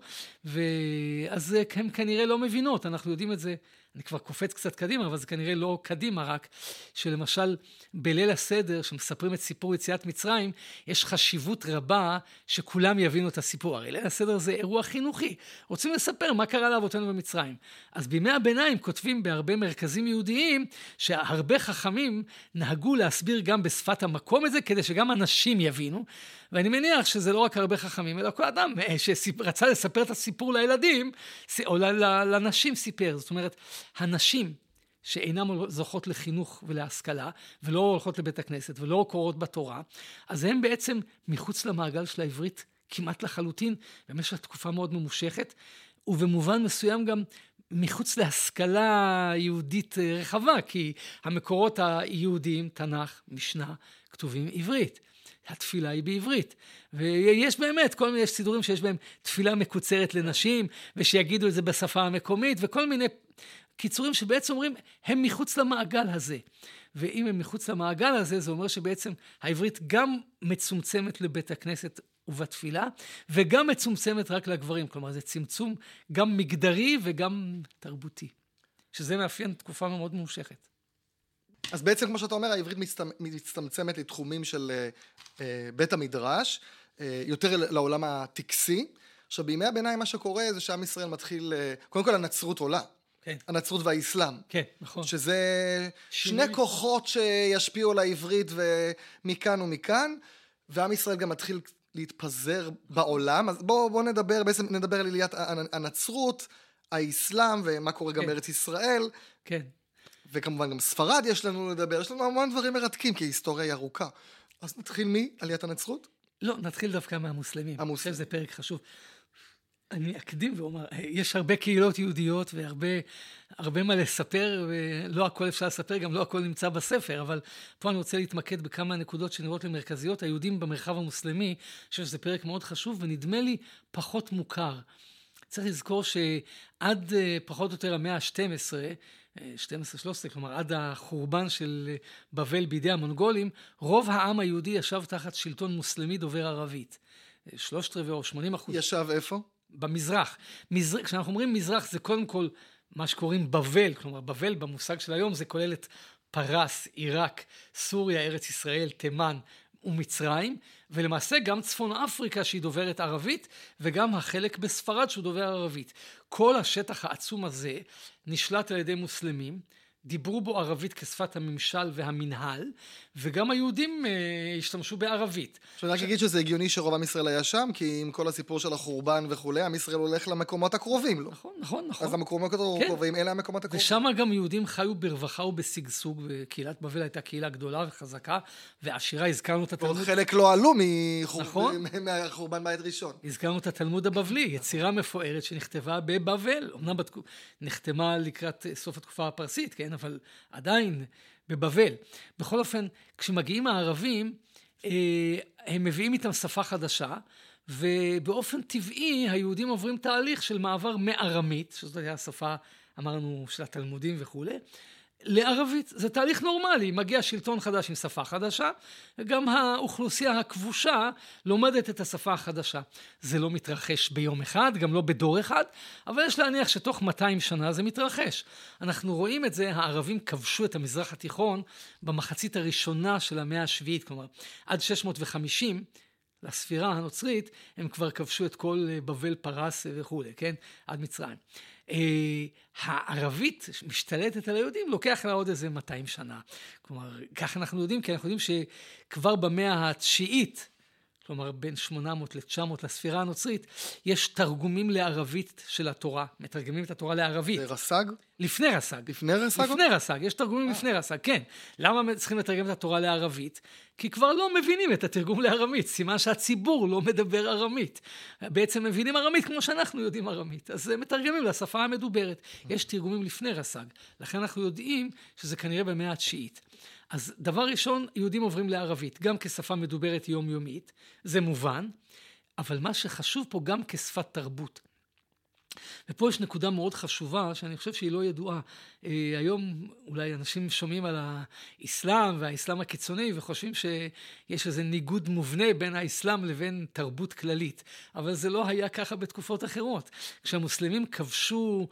אז הן כנראה לא מבינות, אנחנו יודעים את זה. אני כבר קופץ קצת קדימה, אבל זה כנראה לא קדימה רק, שלמשל בליל הסדר, שמספרים את סיפור יציאת מצרים, יש חשיבות רבה שכולם יבינו את הסיפור. הרי ליל הסדר זה אירוע חינוכי, רוצים לספר מה קרה לאבותינו במצרים. אז בימי הביניים כותבים בהרבה מרכזים יהודיים, שהרבה חכמים נהגו להסביר גם בשפת המקום את זה, כדי שגם אנשים יבינו. ואני מניח שזה לא רק הרבה חכמים, אלא כל אדם אה, שרצה לספר את הסיפור לילדים, או לנשים סיפר. זאת אומרת, הנשים שאינן זוכות לחינוך ולהשכלה, ולא הולכות לבית הכנסת, ולא קוראות בתורה, אז הן בעצם מחוץ למעגל של העברית כמעט לחלוטין, במשך תקופה מאוד ממושכת, ובמובן מסוים גם מחוץ להשכלה יהודית אה, רחבה, כי המקורות היהודיים, תנ"ך, משנה, כתובים עברית. התפילה היא בעברית. ויש באמת כל מיני סידורים שיש בהם תפילה מקוצרת לנשים, ושיגידו את זה בשפה המקומית, וכל מיני קיצורים שבעצם אומרים, הם מחוץ למעגל הזה. ואם הם מחוץ למעגל הזה, זה אומר שבעצם העברית גם מצומצמת לבית הכנסת ובתפילה, וגם מצומצמת רק לגברים. כלומר, זה צמצום גם מגדרי וגם תרבותי, שזה מאפיין תקופה מאוד ממושכת. אז בעצם, כמו שאתה אומר, העברית מצטמצמת לתחומים של uh, uh, בית המדרש, uh, יותר לעולם הטקסי. עכשיו, בימי הביניים מה שקורה זה שעם ישראל מתחיל, uh, קודם כל הנצרות עולה. כן. הנצרות והאסלאם. כן, נכון. שזה שני שני כוחות שישפיעו על העברית ומכאן ומכאן, ועם ישראל גם מתחיל להתפזר בעולם. אז בואו בוא נדבר, בעצם נדבר על עליית הנצרות, האסלאם ומה קורה גם כן. בארץ ישראל. כן. וכמובן גם ספרד יש לנו לדבר, יש לנו המון דברים מרתקים, כי ההיסטוריה היא ארוכה. אז נתחיל מעליית הנצרות? לא, נתחיל דווקא מהמוסלמים. המוסלמים. אני חושב שזה פרק חשוב. אני אקדים ואומר, יש הרבה קהילות יהודיות והרבה הרבה מה לספר, ולא הכל אפשר לספר, גם לא הכל נמצא בספר, אבל פה אני רוצה להתמקד בכמה נקודות שנראות לי מרכזיות. היהודים במרחב המוסלמי, אני חושב שזה פרק מאוד חשוב, ונדמה לי פחות מוכר. צריך לזכור שעד אה, פחות או יותר המאה ה-12, 12-13, כלומר עד החורבן של בבל בידי המונגולים, רוב העם היהודי ישב תחת שלטון מוסלמי דובר ערבית. שלושת רבעי או שמונים אחוז. ישב איפה? במזרח. מזר... כשאנחנו אומרים מזרח זה קודם כל מה שקוראים בבל, כלומר בבל במושג של היום זה כולל את פרס, עיראק, סוריה, ארץ ישראל, תימן ומצרים, ולמעשה גם צפון אפריקה שהיא דוברת ערבית, וגם החלק בספרד שהוא דובר ערבית. כל השטח העצום הזה נשלט על ידי מוסלמים. דיברו בו ערבית כשפת הממשל והמנהל, וגם היהודים אה, השתמשו בערבית. עכשיו רק אגיד שזה הגיוני שרוב עם ישראל היה שם, כי עם כל הסיפור של החורבן וכולי, עם ישראל הולך למקומות הקרובים לו. נכון, נכון, נכון. אז המקומות הקרובים, כן. אלה המקומות הקרובים. ושם גם יהודים חיו ברווחה ובשגשוג, וקהילת בבל הייתה קהילה גדולה וחזקה, ועשירה, הזכרנו את התלמוד. ועוד חלק לא עלו מחור... נכון. מהחורבן בית ראשון. הזכרנו את התלמוד הבבלי, יצירה מפוארת שנכתבה בבבל. אמנם בתק... נחתמה לקראת סוף התקופה הפרסית, כן? אבל עדיין בבבל. בכל אופן, כשמגיעים הערבים, אה, הם מביאים איתם שפה חדשה, ובאופן טבעי היהודים עוברים תהליך של מעבר מארמית, שזאת הייתה השפה, אמרנו, של התלמודים וכולי, לערבית. זה תהליך נורמלי, מגיע שלטון חדש עם שפה חדשה, וגם האוכלוסייה הכבושה לומדת את השפה החדשה. זה לא מתרחש ביום אחד, גם לא בדור אחד, אבל יש להניח שתוך 200 שנה זה מתרחש. אנחנו רואים את זה, הערבים כבשו את המזרח התיכון במחצית הראשונה של המאה השביעית, כלומר עד 650 לספירה הנוצרית, הם כבר כבשו את כל בבל, פרס וכולי, כן? עד מצרים. הערבית משתלטת על היהודים, לוקח לה עוד איזה 200 שנה. כלומר, כך אנחנו יודעים, כי אנחנו יודעים שכבר במאה התשיעית, כלומר בין 800 ל-900 לספירה הנוצרית, יש תרגומים לערבית של התורה, מתרגמים את התורה לערבית. זה רס"ג? לפני רס"ג. לפני רס"ג? לפני רס"ג, יש תרגומים אה. לפני רס"ג, כן. למה צריכים לתרגם את התורה לערבית? כי כבר לא מבינים את התרגום לארמית, סימן שהציבור לא מדבר ארמית. בעצם מבינים ארמית כמו שאנחנו יודעים ארמית, אז מתרגמים לשפה המדוברת. יש תרגומים לפני רס"ג, לכן אנחנו יודעים שזה כנראה במאה התשיעית. אז דבר ראשון, יהודים עוברים לערבית, גם כשפה מדוברת יומיומית, זה מובן, אבל מה שחשוב פה גם כשפת תרבות. ופה יש נקודה מאוד חשובה שאני חושב שהיא לא ידועה. אה, היום אולי אנשים שומעים על האסלאם והאסלאם הקיצוני וחושבים שיש איזה ניגוד מובנה בין האסלאם לבין תרבות כללית, אבל זה לא היה ככה בתקופות אחרות. כשהמוסלמים כבשו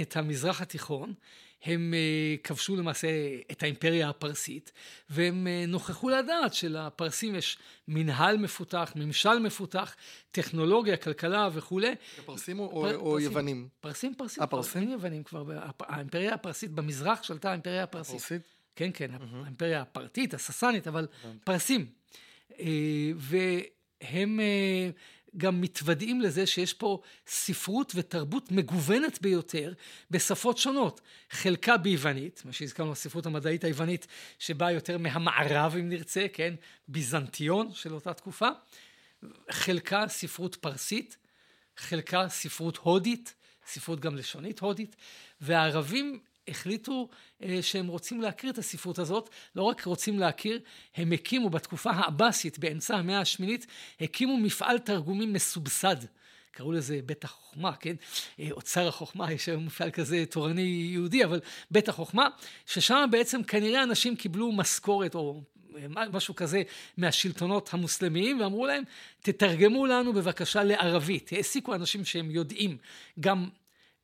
את המזרח התיכון, הם אה, כבשו למעשה את האימפריה הפרסית, והם אה, נוכחו לדעת שלפרסים יש מנהל מפותח, ממשל מפותח, טכנולוגיה, כלכלה וכולי. פרסים או, פר, או פרסים, יוונים? פרסים, פרסים, הפרסים? פרסים יוונים כבר. האימפריה הפרסית במזרח שלטה האימפריה הפרסית. הפרסית? כן, כן, mm-hmm. האימפריה הפרטית, הססנית, אבל פרסים. אה, והם גם מתוודעים לזה שיש פה ספרות ותרבות מגוונת ביותר בשפות שונות. חלקה ביוונית, מה שהזכרנו, הספרות המדעית היוונית שבאה יותר מהמערב אם נרצה, כן? ביזנטיון של אותה תקופה. חלקה ספרות פרסית, חלקה ספרות הודית, ספרות גם לשונית הודית, והערבים החליטו אה, שהם רוצים להכיר את הספרות הזאת, לא רק רוצים להכיר, הם הקימו בתקופה העבאסית, באמצע המאה השמינית, הקימו מפעל תרגומים מסובסד. קראו לזה בית החוכמה, כן? אה, אוצר החוכמה, יש היום מפעל כזה תורני יהודי, אבל בית החוכמה, ששם בעצם כנראה אנשים קיבלו משכורת או אה, משהו כזה מהשלטונות המוסלמיים ואמרו להם תתרגמו לנו בבקשה לערבית. העסיקו אנשים שהם יודעים גם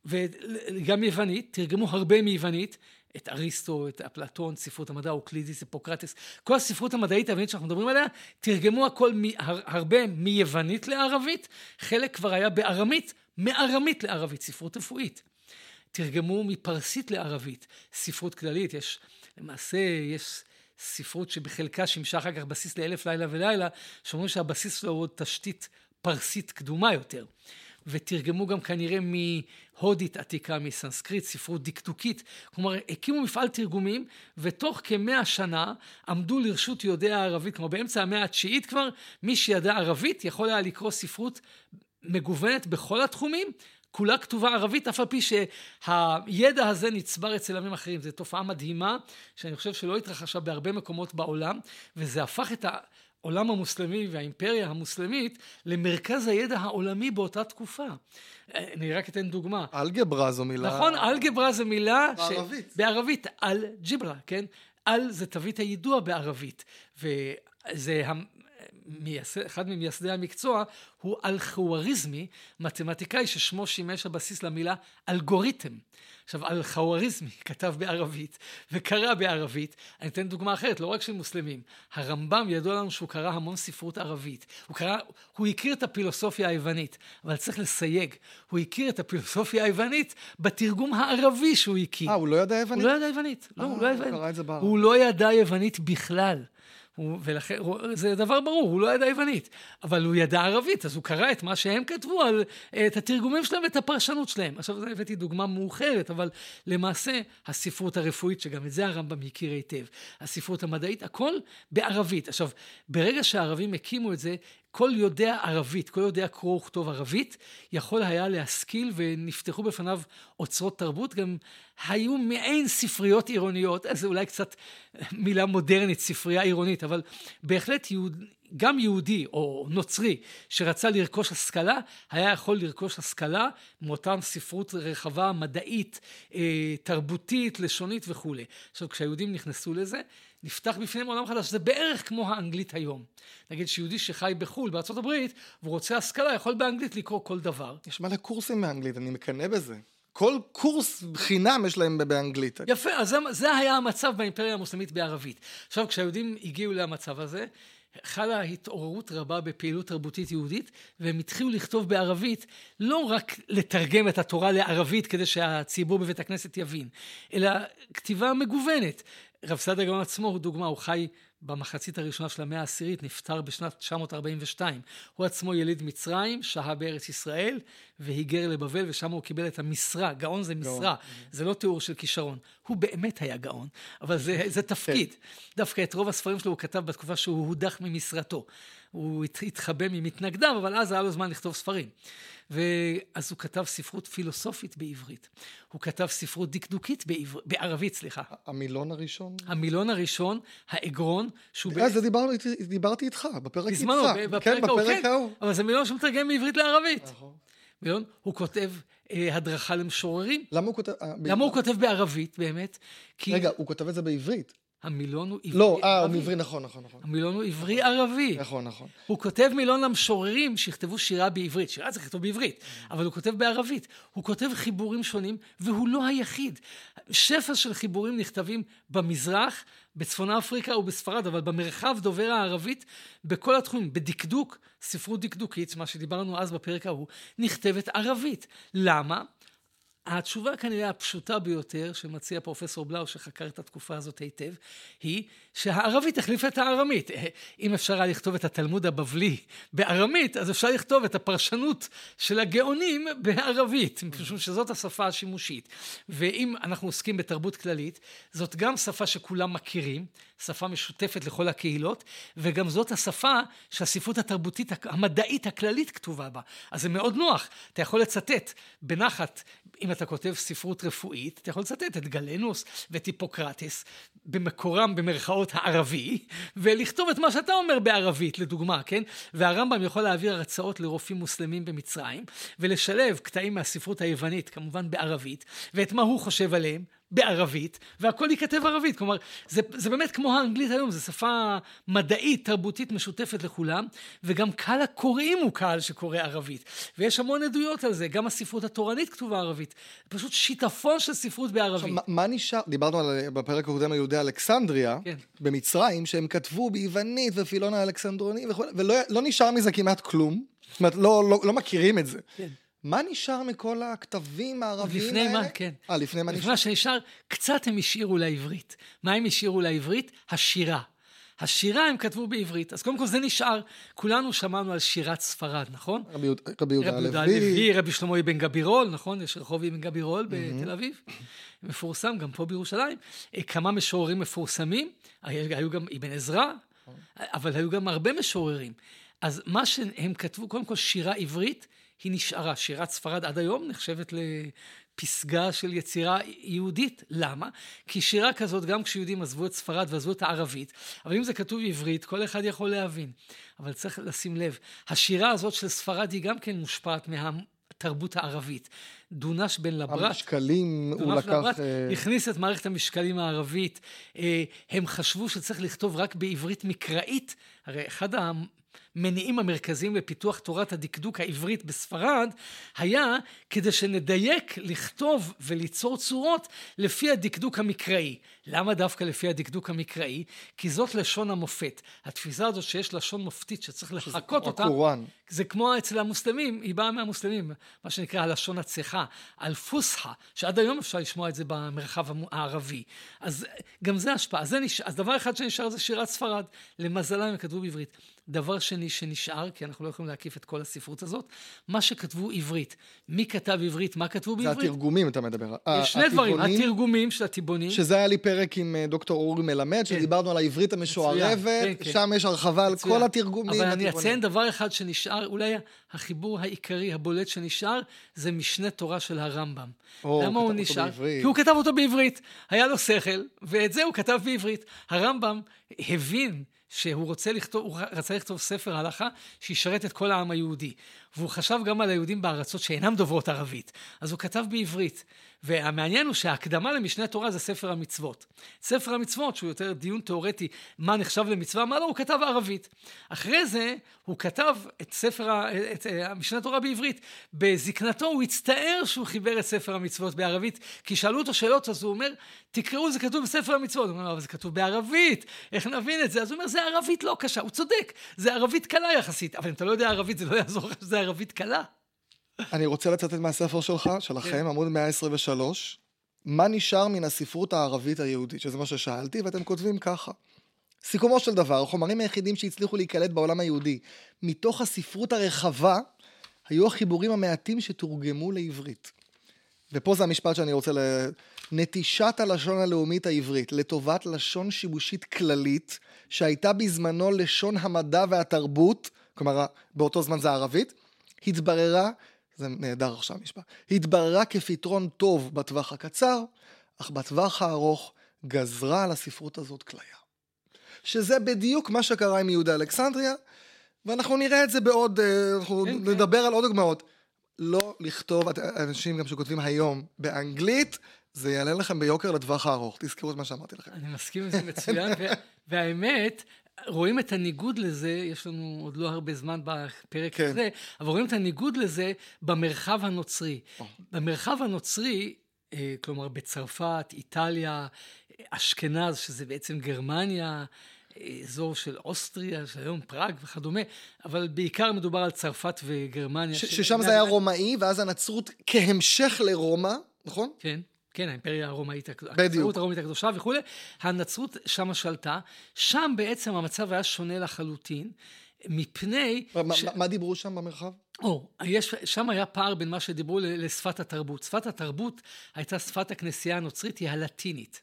וגם יוונית, תרגמו הרבה מיוונית, את אריסטו, את אפלטון, ספרות המדע, אוקלידיס, היפוקרטס, כל הספרות המדעית היוונית שאנחנו מדברים עליה, תרגמו הכל מ, הרבה מיוונית לערבית, חלק כבר היה בארמית, מארמית לערבית, ספרות רפואית. תרגמו מפרסית לערבית, ספרות כללית, יש, למעשה יש ספרות שבחלקה שימשה אחר כך בסיס לאלף לילה ולילה, שאומרים שהבסיס שלו הוא תשתית פרסית קדומה יותר. ותרגמו גם כנראה מהודית עתיקה, מסנסקריט, ספרות דקדוקית. כלומר, הקימו מפעל תרגומים, ותוך כמאה שנה עמדו לרשות יהודי הערבית, כלומר באמצע המאה התשיעית כבר, מי שידע ערבית יכול היה לקרוא ספרות מגוונת בכל התחומים, כולה כתובה ערבית, אף על פי שהידע הזה נצבר אצל עמים אחרים. זו תופעה מדהימה, שאני חושב שלא התרחשה בהרבה מקומות בעולם, וזה הפך את ה... העולם המוסלמי והאימפריה המוסלמית למרכז הידע העולמי באותה תקופה. אני רק אתן דוגמה. אלגברה זו מילה... נכון, אלגברה זו מילה... בערבית. ש... בערבית, אל-ג'ברה, כן? אל זה תווית היידוע בערבית. וזה אחד ממייסדי המקצוע הוא אלחואריזמי, מתמטיקאי ששמו שימש הבסיס למילה אלגוריתם. עכשיו, אלחואריזמי כתב בערבית וקרא בערבית. אני אתן דוגמה אחרת, לא רק של מוסלמים. הרמב"ם ידוע לנו שהוא קרא המון ספרות ערבית. הוא קרא, הוא הכיר את הפילוסופיה היוונית, אבל צריך לסייג, הוא הכיר את הפילוסופיה היוונית בתרגום הערבי שהוא הכיר. אה, הוא לא ידע יוונית? הוא לא ידע יוונית. לא, הוא לא ידע יוונית. הוא לא ידע יוונית בכלל. הוא, ולכן, זה דבר ברור, הוא לא ידע יוונית, אבל הוא ידע ערבית, אז הוא קרא את מה שהם כתבו, על, את התרגומים שלהם ואת הפרשנות שלהם. עכשיו, הבאתי דוגמה מאוחרת, אבל למעשה, הספרות הרפואית, שגם את זה הרמב"ם הכיר היטב, הספרות המדעית, הכל בערבית. עכשיו, ברגע שהערבים הקימו את זה, כל יודע ערבית, כל יודע קרוא וכתוב ערבית, יכול היה להשכיל ונפתחו בפניו אוצרות תרבות, גם היו מעין ספריות עירוניות, אז אולי קצת מילה מודרנית, ספרייה עירונית, אבל בהחלט יהוד, גם יהודי או נוצרי שרצה לרכוש השכלה, היה יכול לרכוש השכלה מאותם ספרות רחבה, מדעית, אה, תרבותית, לשונית וכולי. עכשיו, כשהיהודים נכנסו לזה, נפתח בפניהם עולם חדש, זה בערך כמו האנגלית היום. נגיד שיהודי שחי בחו"ל, הברית, והוא רוצה השכלה, יכול באנגלית לקרוא כל דבר. יש מלא קורסים מאנגלית, אני מקנא בזה. כל קורס חינם יש להם באנגלית. יפה, אז זה, זה היה המצב באימפריה המוסלמית בערבית. עכשיו, כשהיהודים הגיעו למצב הזה, חלה התעוררות רבה בפעילות תרבותית יהודית, והם התחילו לכתוב בערבית, לא רק לתרגם את התורה לערבית כדי שהציבור בבית הכנסת יבין, אלא כתיבה מגוונת. רב סעדיה גאון עצמו הוא דוגמה, הוא חי במחצית הראשונה של המאה העשירית, נפטר בשנת 942. הוא עצמו יליד מצרים, שהה בארץ ישראל, והיגר לבבל, ושם הוא קיבל את המשרה. גאון זה משרה, גאון. זה לא תיאור של כישרון. הוא באמת היה גאון, אבל זה, זה תפקיד. כן. דווקא את רוב הספרים שלו הוא כתב בתקופה שהוא הודח ממשרתו. הוא התחבא ממתנגדיו, אבל אז היה לו זמן לכתוב ספרים. ואז הוא כתב ספרות פילוסופית בעברית. הוא כתב ספרות דקדוקית בעבר... בערבית, סליחה. המילון הראשון? המילון הראשון, האגרון, שהוא... אה, זה דיבר, דיברתי איתך, בפרק איתך. בזמנו, בפרק כן, ההוא, כן. ההוא. אבל זה מילון שמתרגם מעברית לערבית. נכון. מילון, הוא כותב אה, הדרכה למשוררים. למה הוא כותב... אה, למה הוא כותב בערבית, באמת? כי... רגע, הוא כותב את זה בעברית. המילון הוא עברי לא, אה, הוא עברי, נכון, נכון, נכון. המילון הוא עברי ערבי. נכון, נכון. הוא כותב מילון למשוררים שיכתבו שירה בעברית. שירה צריך לכתוב בעברית, אבל הוא כותב בערבית. הוא כותב חיבורים שונים, והוא לא היחיד. שפע של חיבורים נכתבים במזרח, בצפון אפריקה ובספרד, אבל במרחב דובר הערבית, בכל התחומים, בדקדוק, ספרות דקדוקית, מה שדיברנו אז בפרק ההוא, נכתבת ערבית. למה? התשובה כנראה הפשוטה ביותר שמציע פרופסור בלאו שחקר את התקופה הזאת היטב היא שהערבית החליפה את הארמית. אם אפשר היה לכתוב את התלמוד הבבלי בארמית אז אפשר לכתוב את הפרשנות של הגאונים בערבית משום שזאת השפה השימושית. ואם אנחנו עוסקים בתרבות כללית זאת גם שפה שכולם מכירים שפה משותפת לכל הקהילות וגם זאת השפה שהספרות התרבותית המדעית הכללית כתובה בה. אז זה מאוד נוח. אתה יכול לצטט בנחת אם אתה כותב ספרות רפואית, אתה יכול לצטט את גלנוס ואת היפוקרטס במקורם במרכאות הערבי, ולכתוב את מה שאתה אומר בערבית, לדוגמה, כן? והרמב"ם יכול להעביר הרצאות לרופאים מוסלמים במצרים, ולשלב קטעים מהספרות היוונית, כמובן בערבית, ואת מה הוא חושב עליהם, בערבית, והכל ייכתב ערבית. כלומר, זה, זה באמת כמו האנגלית היום, זו שפה מדעית, תרבותית משותפת לכולם, וגם קהל הקוראים הוא קהל שקורא ערבית. ויש המון עדויות על זה, גם הספרות התורנית כתובה ערבית. פשוט שיטפון של ספרות בערבית. עכשיו, מה, נשאר? דיברנו על, בפרק הקודם על יהודי אלכסנדריה, כן. במצרים, שהם כתבו ביוונית ופילון האלכסנדרוני וכו', ולא לא נשאר מזה כמעט כלום. זאת אומרת, לא, לא, לא מכירים את זה. כן. מה נשאר מכל הכתבים הערביים לפני האלה? מה, כן. אה, לפני מה נשאר? לפני מה שנשאר, קצת הם השאירו לעברית. מה הם השאירו לעברית? השירה. השירה הם כתבו בעברית, אז קודם כל זה נשאר. כולנו שמענו על שירת ספרד, נכון? רבי, רבי יהודה הלוי. הלוי, רבי שלמה אבן גבירול, נכון? יש רחוב אבן גבירול בתל אביב. מפורסם, גם פה בירושלים. אה, כמה משוררים מפורסמים, היו גם אבן עזרא, אבל היו גם הרבה משוררים. אז מה שהם כתבו, קודם כל שירה עברית, היא נשארה. שירת ספרד עד היום נחשבת לפסגה של יצירה יהודית. למה? כי שירה כזאת, גם כשיהודים עזבו את ספרד ועזבו את הערבית, אבל אם זה כתוב עברית, כל אחד יכול להבין. אבל צריך לשים לב, השירה הזאת של ספרד היא גם כן מושפעת מהתרבות הערבית. דונש בן לברת, המשקלים הוא לקח... לברת אה... הכניס את מערכת המשקלים הערבית. אה, הם חשבו שצריך לכתוב רק בעברית מקראית. הרי אחד המניעים המרכזיים לפיתוח תורת הדקדוק העברית בספרד היה כדי שנדייק לכתוב וליצור צורות לפי הדקדוק המקראי. למה דווקא לפי הדקדוק המקראי? כי זאת לשון המופת. התפיסה הזאת שיש לשון מופתית שצריך לחקות אותה, הקוראן. זה כמו אצל המוסלמים, היא באה מהמוסלמים, מה שנקרא הלשון הצחה, על פוסחה, שעד היום אפשר לשמוע את זה במרחב הערבי. אז גם זה השפעה. אז, נש... אז דבר אחד שנשאר זה שירת ספרד, למזלם הם כתבו בעברית. דבר שני שנשאר, כי אנחנו לא יכולים להקיף את כל הספרות הזאת, מה שכתבו עברית. מי כתב עברית, מה כתבו בעברית? זה התרגומים, אתה מדבר. יש שני דברים, התרגומים של הטיבונים. שזה היה לי פרק עם אה, דוקטור אורי מלמד, כן. שדיברנו על העברית המשוערבת, כן, כן. שם יש הרחבה על כל התרגומים. אבל אני אציין דבר אחד שנשאר, אולי החיבור העיקרי, הבולט שנשאר, זה משנה תורה של הרמב"ם. למה הוא נשאר? כי הוא כתב אותו בעברית. היה לו שכל, ואת זה הוא כתב בעברית. הרמב"ם הבין שהוא רוצה לכתוב, הוא רצה לכתוב ספר הלכה שישרת את כל העם היהודי. והוא חשב גם על היהודים בארצות שאינם דוברות ערבית. אז הוא כתב בעברית. והמעניין הוא שההקדמה למשנה תורה זה ספר המצוות. ספר המצוות, שהוא יותר דיון תיאורטי, מה נחשב למצווה, מה לא, הוא כתב ערבית. אחרי זה, הוא כתב את ספר, את המשנה תורה בעברית. בזקנתו הוא הצטער שהוא חיבר את ספר המצוות בערבית, כי שאלו אותו שאלות, אז הוא אומר, תקראו, זה כתוב בספר המצוות. הוא אומר, אבל זה כתוב בערבית, איך נבין את זה? אז הוא אומר, זה ערבית לא קשה, הוא צודק, זה ערבית קלה יחסית, אבל אם אתה לא יודע ערבית, זה לא יעזור לך שזה ערבית קלה. אני רוצה לצטט מהספר שלך, שלכם, כן. עמוד 123. מה נשאר מן הספרות הערבית היהודית? שזה מה ששאלתי, ואתם כותבים ככה. סיכומו של דבר, החומרים היחידים שהצליחו להיקלט בעולם היהודי מתוך הספרות הרחבה, היו החיבורים המעטים שתורגמו לעברית. ופה זה המשפט שאני רוצה ל... נטישת הלשון הלאומית העברית לטובת לשון שיבושית כללית, שהייתה בזמנו לשון המדע והתרבות, כלומר באותו זמן זה ערבית, התבררה זה נהדר עכשיו משפט, התבררה כפתרון טוב בטווח הקצר, אך בטווח הארוך גזרה על הספרות הזאת כליה. שזה בדיוק מה שקרה עם יהודה אלכסנדריה, ואנחנו נראה את זה בעוד, אה, אנחנו כן, כן. נדבר. על עוד דוגמאות. לא לכתוב, אנשים גם שכותבים היום באנגלית, זה יעלה לכם ביוקר לטווח הארוך, תזכרו את מה שאמרתי לכם. אני מסכים עם זה מצוין, והאמת, רואים את הניגוד לזה, יש לנו עוד לא הרבה זמן בפרק כן. הזה, אבל רואים את הניגוד לזה במרחב הנוצרי. Oh. במרחב הנוצרי, אה, כלומר בצרפת, איטליה, אשכנז, שזה בעצם גרמניה, אזור של אוסטריה, שהיום פראג וכדומה, אבל בעיקר מדובר על צרפת וגרמניה. ש- ששם זה היה רומאי, ואז הנצרות כהמשך לרומא, נכון? כן. כן, האימפריה הרומאית, בדיוק. הרומית הקדושה וכולי, הנצרות שמה שלטה, שם בעצם המצב היה שונה לחלוטין, מפני... מה, ש... מה דיברו שם במרחב? או, יש, שם היה פער בין מה שדיברו לשפת התרבות. שפת התרבות הייתה שפת הכנסייה הנוצרית, היא הלטינית.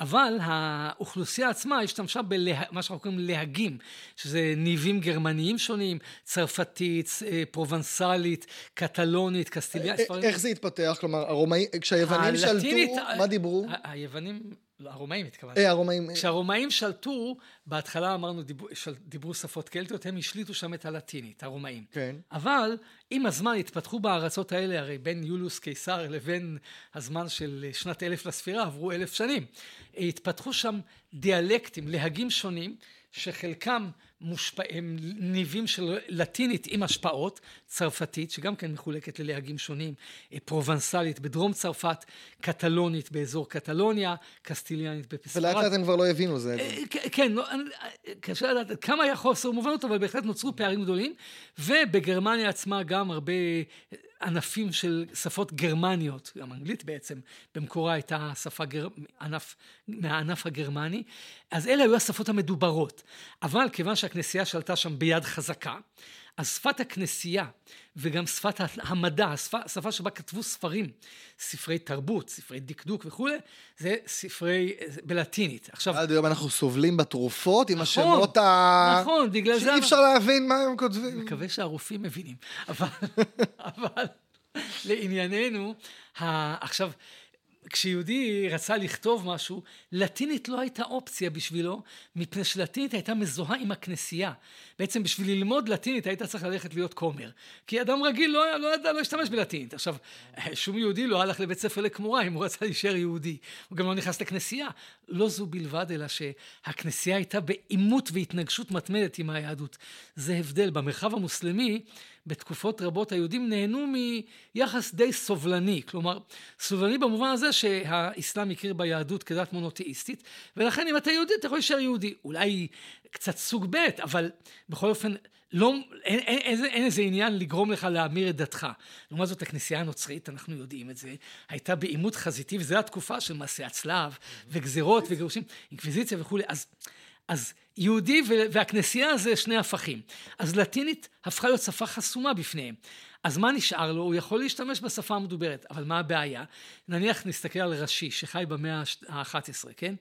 אבל האוכלוסייה עצמה השתמשה במה שאנחנו קוראים להגים, שזה ניבים גרמניים שונים, צרפתית, אה, פרובנסלית, קטלונית, קסטיליה, אה, ספרים. איך זה התפתח? כלומר, הרומאים, כשהיוונים שלטו, מה דיברו? היוונים... הרומאים התכוונתי. אה, הרומאים. כשהרומאים שלטו, בהתחלה אמרנו, דיברו, של, דיברו שפות קלטיות, הם השליטו שם את הלטינית, הרומאים. כן. אבל עם הזמן התפתחו בארצות האלה, הרי בין יוליוס קיסר לבין הזמן של שנת אלף לספירה, עברו אלף שנים. התפתחו שם דיאלקטים, להגים שונים, שחלקם מושפע... הם ניבים של לטינית עם השפעות, צרפתית, שגם כן מחולקת ללהגים שונים, אה, פרובנסלית בדרום צרפת, קטלונית באזור קטלוניה, קסטיליאנית בפספרד. ולאט לאט הם כבר לא הבינו זה. אה, כן, לא, קשה לדעת כמה היה חוסר מובנות, אבל בהחלט נוצרו פערים גדולים, ובגרמניה עצמה גם הרבה ענפים של שפות גרמניות, גם אנגלית בעצם, במקורה הייתה שפה גר... ענף, מהענף הגרמני, אז אלה היו השפות המדוברות. אבל כיוון שהכנסייה שלטה שם ביד חזקה, אז שפת הכנסייה וגם שפת המדע, השפה, השפה שבה כתבו ספרים, ספרי תרבות, ספרי דקדוק וכולי, זה ספרי בלטינית. עכשיו... עד היום אנחנו סובלים בתרופות עם נכון, השמות ה... נכון, בגלל זה... שאי אפשר להבין מה הם כותבים. אני מקווה שהרופאים מבינים. אבל, אבל לענייננו, עכשיו... כשיהודי רצה לכתוב משהו, לטינית לא הייתה אופציה בשבילו, מפני שלטינית הייתה מזוהה עם הכנסייה. בעצם בשביל ללמוד לטינית היית צריך ללכת להיות כומר. כי אדם רגיל לא, לא ידע, לא השתמש בלטינית. עכשיו, שום יהודי לא הלך לבית ספר לכמורה אם הוא רצה להישאר יהודי. הוא גם לא נכנס לכנסייה. לא זו בלבד, אלא שהכנסייה הייתה בעימות והתנגשות מתמדת עם היהדות. זה הבדל. במרחב המוסלמי, בתקופות רבות היהודים נהנו מיחס די סובלני, כלומר, סובלני במובן הזה שהאסלאם הכיר ביהדות כדת מונותאיסטית, ולכן אם אתה יהודי אתה יכול להישאר יהודי. אולי קצת סוג ב', אבל בכל אופן, לא, אין, אין, אין, אין איזה עניין לגרום לך להמיר את דתך. לעומת זאת, הכנסייה הנוצרית, אנחנו יודעים את זה, הייתה בעימות חזיתי, וזו התקופה של מעשי הצלב, וגזירות וגירושים, אינקוויזיציה וכולי. אז אז יהודי והכנסייה זה שני הפכים. אז לטינית הפכה להיות שפה חסומה בפניהם. אז מה נשאר לו? הוא יכול להשתמש בשפה המדוברת, אבל מה הבעיה? נניח נסתכל על רש"י שחי במאה ה-11, כן?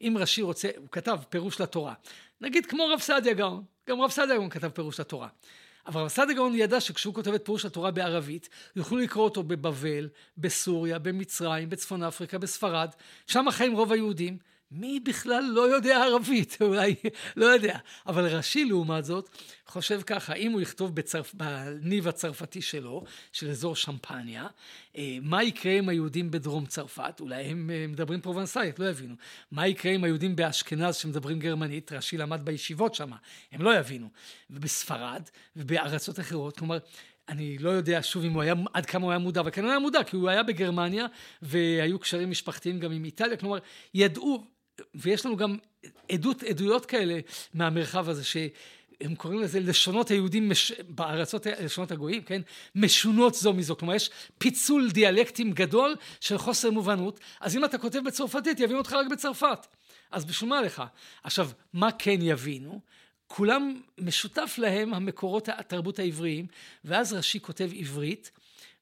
אם רש"י רוצה, הוא כתב פירוש לתורה. נגיד כמו רב סעדיה גאון, גם רב סעדיה גאון כתב פירוש לתורה. אבל רב סעדיה גאון ידע שכשהוא כותב את פירוש התורה בערבית, יוכלו לקרוא אותו בבבל, בסוריה, במצרים, בצפון אפריקה, בספרד, שם חיים רוב היהודים. מי בכלל לא יודע ערבית? אולי לא יודע. אבל רש"י, לעומת זאת, חושב ככה, אם הוא יכתוב בצרפ... בניב הצרפתי שלו, של אזור שמפניה, אה, מה יקרה עם היהודים בדרום צרפת? אולי הם אה, מדברים פרובנסאית, לא יבינו. מה יקרה עם היהודים באשכנז שמדברים גרמנית? רש"י למד בישיבות שם, הם לא יבינו. ובספרד ובארצות אחרות, כלומר... אני לא יודע שוב אם הוא היה, עד כמה הוא היה מודע, אבל כן הוא היה מודע, כי הוא היה בגרמניה והיו קשרים משפחתיים גם עם איטליה, כלומר ידעו, ויש לנו גם עדות, עדויות כאלה מהמרחב הזה, שהם קוראים לזה לשונות היהודים מש... בארצות, לשונות הגויים, כן? משונות זו מזו. כלומר, יש פיצול דיאלקטים גדול של חוסר מובנות, אז אם אתה כותב בצרפתית, יבינו אותך רק בצרפת. אז בשביל מה לך? עכשיו, מה כן יבינו? כולם משותף להם המקורות התרבות העבריים, ואז רש"י כותב עברית,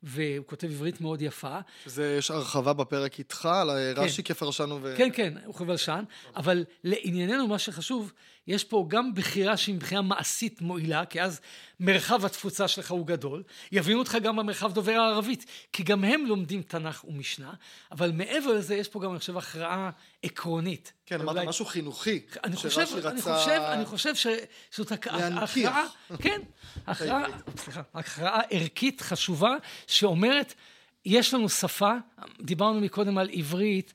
והוא כותב עברית מאוד יפה. זה, יש הרחבה בפרק איתך על כן. רש"י כפרשן ו... כן, כן, הוא כפרשן, אבל לענייננו מה שחשוב, יש פה גם בחירה שהיא מבחינה מעשית מועילה, כי אז מרחב התפוצה שלך הוא גדול, יבינו אותך גם במרחב דובר הערבית, כי גם הם לומדים תנ"ך ומשנה, אבל מעבר לזה יש פה גם, אני חושב, הכרעה עקרונית. כן, אמרת. משהו חינוכי, אני חושב. אני חושב, אני חושב שזאת הכרעה, כן, הכרעה, סליחה, הכרעה ערכית חשובה, שאומרת, יש לנו שפה, דיברנו מקודם על עברית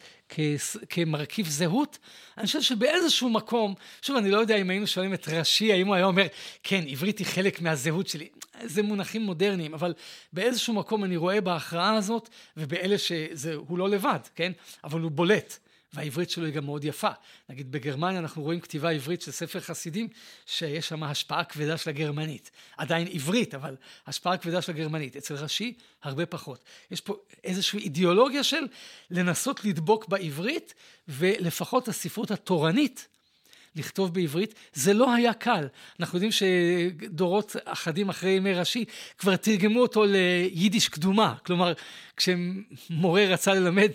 כמרכיב זהות, אני חושב שבאיזשהו מקום, שוב, אני לא יודע אם היינו שואלים את ראשי, האם הוא היה אומר, כן, עברית היא חלק מהזהות שלי. זה מונחים מודרניים, אבל באיזשהו מקום אני רואה בהכרעה הזאת, ובאלה שהוא לא לבד, כן? אבל הוא בולט. והעברית שלו היא גם מאוד יפה. נגיד בגרמניה אנחנו רואים כתיבה עברית של ספר חסידים, שיש שם השפעה כבדה של הגרמנית. עדיין עברית, אבל השפעה כבדה של הגרמנית. אצל רש"י, הרבה פחות. יש פה איזושהי אידיאולוגיה של לנסות לדבוק בעברית, ולפחות הספרות התורנית לכתוב בעברית, זה לא היה קל. אנחנו יודעים שדורות אחדים אחרי ימי רש"י כבר תרגמו אותו ליידיש קדומה. כלומר, כשמורה רצה ללמד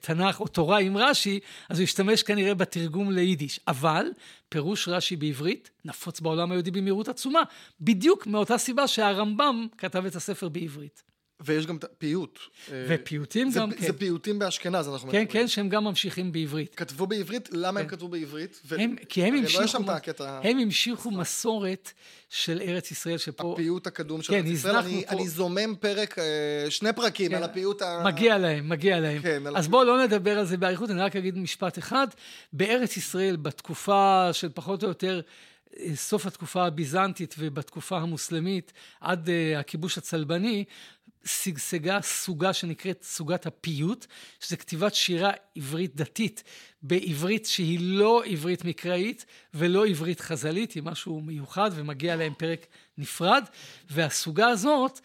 תנ"ך או תורה עם רש"י, אז הוא השתמש כנראה בתרגום ליידיש. אבל פירוש רש"י בעברית נפוץ בעולם היהודי במהירות עצומה, בדיוק מאותה סיבה שהרמב"ם כתב את הספר בעברית. ויש גם פיוט. ופיוטים זה, גם, זה כן. זה פיוטים באשכנז, אנחנו כן, מדברים. כן, שהם גם ממשיכים בעברית. כתבו בעברית? למה כן. הם כתבו בעברית? ו... הם, כי הם לא המשיכו, לא הקטע... הם המשיכו מסורת של ארץ ישראל, שפה... הפיוט הקדום של כן, ארץ ישראל. אני, פה... אני זומם פרק, אה, שני פרקים כן, על הפיוט ה... מגיע להם, מגיע להם. כן, אז בואו לא נדבר על זה באריכות, אני רק אגיד משפט אחד. בארץ ישראל, בתקופה של פחות או יותר... אה, סוף התקופה הביזנטית ובתקופה המוסלמית עד uh, הכיבוש הצלבני, שגשגה סוגה שנקראת סוגת הפיוט, שזה כתיבת שירה עברית דתית בעברית שהיא לא עברית מקראית ולא עברית חז"לית, היא משהו מיוחד ומגיע להם פרק נפרד, והסוגה הזאת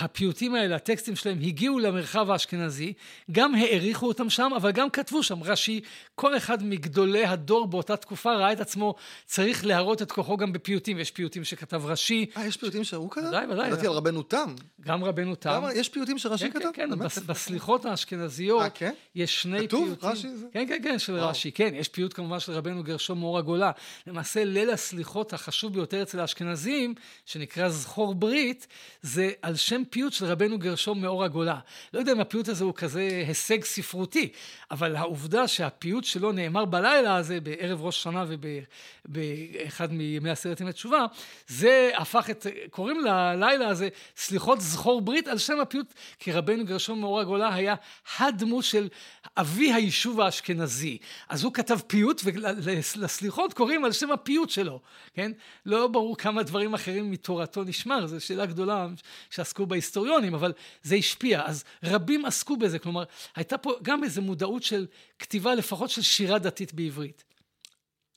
הפיוטים האלה, הטקסטים שלהם, הגיעו למרחב האשכנזי, גם העריכו אותם שם, אבל גם כתבו שם. רש"י, כל אחד מגדולי הדור באותה תקופה ראה את עצמו צריך להראות את כוחו גם בפיוטים. יש פיוטים שכתב רש"י. אה, יש פיוטים שהוא כתב? ודאי, ודאי. ידעתי על רבנו תם. גם רבנו תם. יש פיוטים שרש"י כן, כתב? כן, כן, בסליחות האשכנזיות, אה, כן? יש שני כתוב, פיוטים. רש"י זה? כן, כן, כן, של רש"י, כן. יש פיוט כמובן של רבנו גרשום מאור הגולה. למעשה, ליל הסליחות החשוב ביותר אצל האשכנזים, שנקרא זכור ברית, זה על שם פיוט של רבנו גרשום מאור הגולה. לא יודע אם הפיוט הזה הוא כזה הישג ספרותי, אבל העובדה שהפיוט שלו נאמר בלילה הזה, בערב ראש שנה ובאחד מימי עשרת ימי תשובה, זה הפך את, קוראים ללילה הזה סליחות זכור ברית על שם הפיוט, כי רבנו גרשום מאור הגולה היה הדמות של אבי היישוב האשכנזי. אז הוא כתב פיוט, ולסליחות קוראים על שם הפיוט שלו, כן? לא ברור כמה דברים אחרים מתורתו נשמר, זו שאלה גדולה שעסקו בהיסטוריונים, אבל זה השפיע. אז רבים עסקו בזה, כלומר, הייתה פה גם איזו מודעות של כתיבה לפחות של שירה דתית בעברית.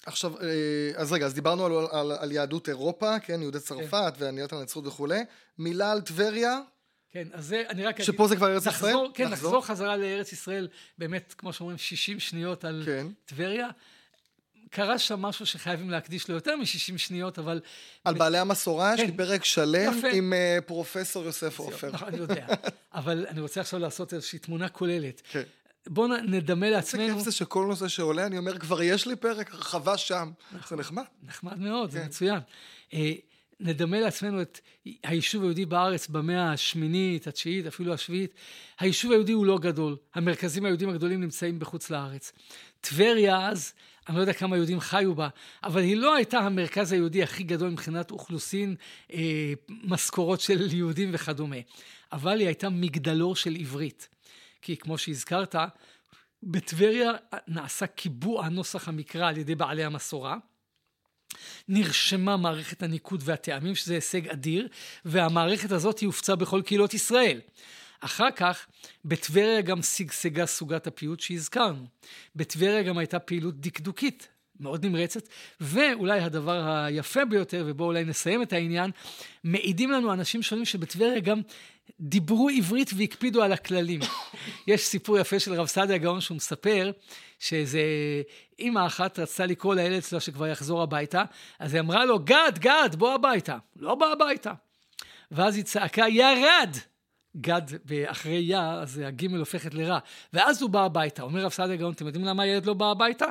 עכשיו, אה, אז רגע, אז דיברנו על, על, על יהדות אירופה, כן, יהודי צרפת כן. ועניות הנצרות וכולי. מילה על טבריה. כן, אז זה, אני רק שפה אגיד, זה כבר ארץ נחזור, ישראל? כן, נחזור. נחזור חזרה לארץ ישראל, באמת, כמו שאומרים, 60 שניות על כן. טבריה. קרה שם משהו שחייבים להקדיש לו יותר מ-60 שניות, אבל... על בעלי המסורה כן. יש לי פרק שלם. עם uh, פרופסור יוסף עופר. נכון, אני יודע. אבל אני רוצה עכשיו לעשות איזושהי תמונה כוללת. כן. בואו נדמה לעצמנו... איזה כיף זה שכל נושא שעולה, אני אומר, כבר יש לי פרק הרחבה שם. נכון, זה נחמד. נחמד מאוד, כן. זה מצוין. אה, נדמה לעצמנו את היישוב היהודי בארץ במאה השמינית, התשיעית, אפילו השביעית. היישוב היהודי הוא לא גדול. המרכזים היהודים הגדולים נמצאים בחוץ לארץ. טבריה אז, אני לא יודע כמה יהודים חיו בה, אבל היא לא הייתה המרכז היהודי הכי גדול מבחינת אוכלוסין, אה, משכורות של יהודים וכדומה. אבל היא הייתה מגדלור של עברית. כי כמו שהזכרת, בטבריה נעשה קיבוע נוסח המקרא על ידי בעלי המסורה. נרשמה מערכת הניקוד והטעמים, שזה הישג אדיר, והמערכת הזאת הופצה בכל קהילות ישראל. אחר כך, בטבריה גם שגשגה סוגת הפיוט שהזכרנו. בטבריה גם הייתה פעילות דקדוקית מאוד נמרצת, ואולי הדבר היפה ביותר, ובואו אולי נסיים את העניין, מעידים לנו אנשים שונים שבטבריה גם דיברו עברית והקפידו על הכללים. יש סיפור יפה של רב סעדיה גאון שהוא מספר שאיזה אימא אחת רצתה לקרוא לילד שלה שכבר יחזור הביתה, אז היא אמרה לו, גד, גד, בוא הביתה. לא בא הביתה. ואז היא צעקה, ירד! גד אחרי יא, אז הגימל הופכת לרע. ואז הוא בא הביתה. אומר רב סעדיה גאון, אתם יודעים למה הילד לא בא הביתה?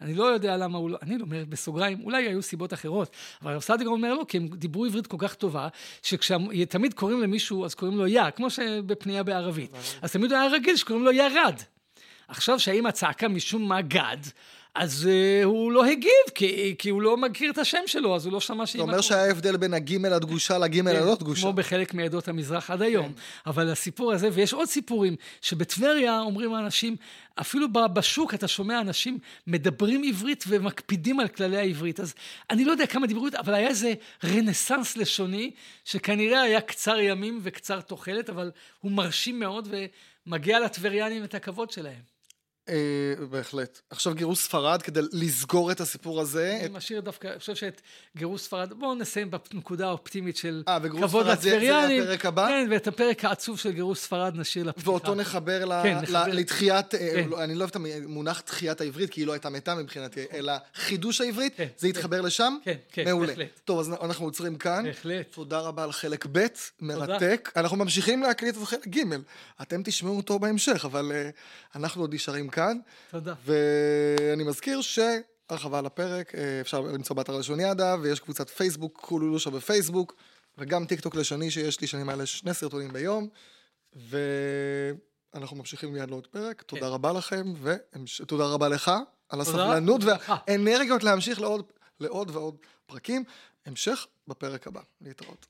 אני לא יודע למה הוא לא, אני אומר בסוגריים, אולי היו סיבות אחרות, אבל הרב סעדיגר אומר לא, כי הם דיברו עברית כל כך טובה, שתמיד קוראים למישהו, אז קוראים לו יא, כמו שבפנייה בערבית. אז תמיד היה רגיל שקוראים לו ירד. עכשיו שהאמא צעקה משום מה גד, אז uh, הוא לא הגיב, כי, כי הוא לא מכיר את השם שלו, אז הוא לא שמע שהיא... זה אומר שהיה הבדל בין הגימל הדגושה לגימל כן, הלא דגושה. כמו בחלק מעדות המזרח עד היום. כן. אבל הסיפור הזה, ויש עוד סיפורים, שבטבריה אומרים האנשים, אפילו בשוק אתה שומע אנשים מדברים עברית ומקפידים על כללי העברית. אז אני לא יודע כמה דיברו, אבל היה איזה רנסאנס לשוני, שכנראה היה קצר ימים וקצר תוחלת, אבל הוא מרשים מאוד ומגיע לטבריאנים את הכבוד שלהם. אה, בהחלט. עכשיו גירוש ספרד, כדי לסגור את הסיפור הזה. אני משאיר דווקא, אני חושב שאת גירוש ספרד, בואו נסיים בנקודה האופטימית של 아, אה, כבוד לטבריאנים. זה, הפרק הבא? כן, ואת הפרק העצוב של גירוש ספרד נשאיר לפתיחה. ואותו נחבר, כן. לתחיית, אה, כן. לא, אני לא אוהב את המונח תחיית העברית, כי היא לא הייתה מתה מבחינתי, אלא חידוש העברית, כן, זה יתחבר כן. לשם? כן, כן, מעולה. בהחלט. טוב, אז אנחנו עוצרים כאן. בהחלט. תודה רבה על חלק ב', מרתק. אנחנו ממשיכים להקליט את חלק ג'. אתם תשמעו אותו בהמשך, אבל אנחנו עוד נשארים כאן. תודה. ואני מזכיר שהרחבה על הפרק, אה, אפשר למצוא באתר לשוניאדה, ויש קבוצת פייסבוק, קולולושה בפייסבוק, וגם טיק טוק לשוני שיש לי, שאני מעלה שני סרטונים ביום, ואנחנו ממשיכים מיד לעוד פרק. כן. תודה רבה לכם, ותודה רבה לך על הסבלנות והאנרגיות להמשיך לעוד, לעוד ועוד פרקים. המשך בפרק הבא. להתראות.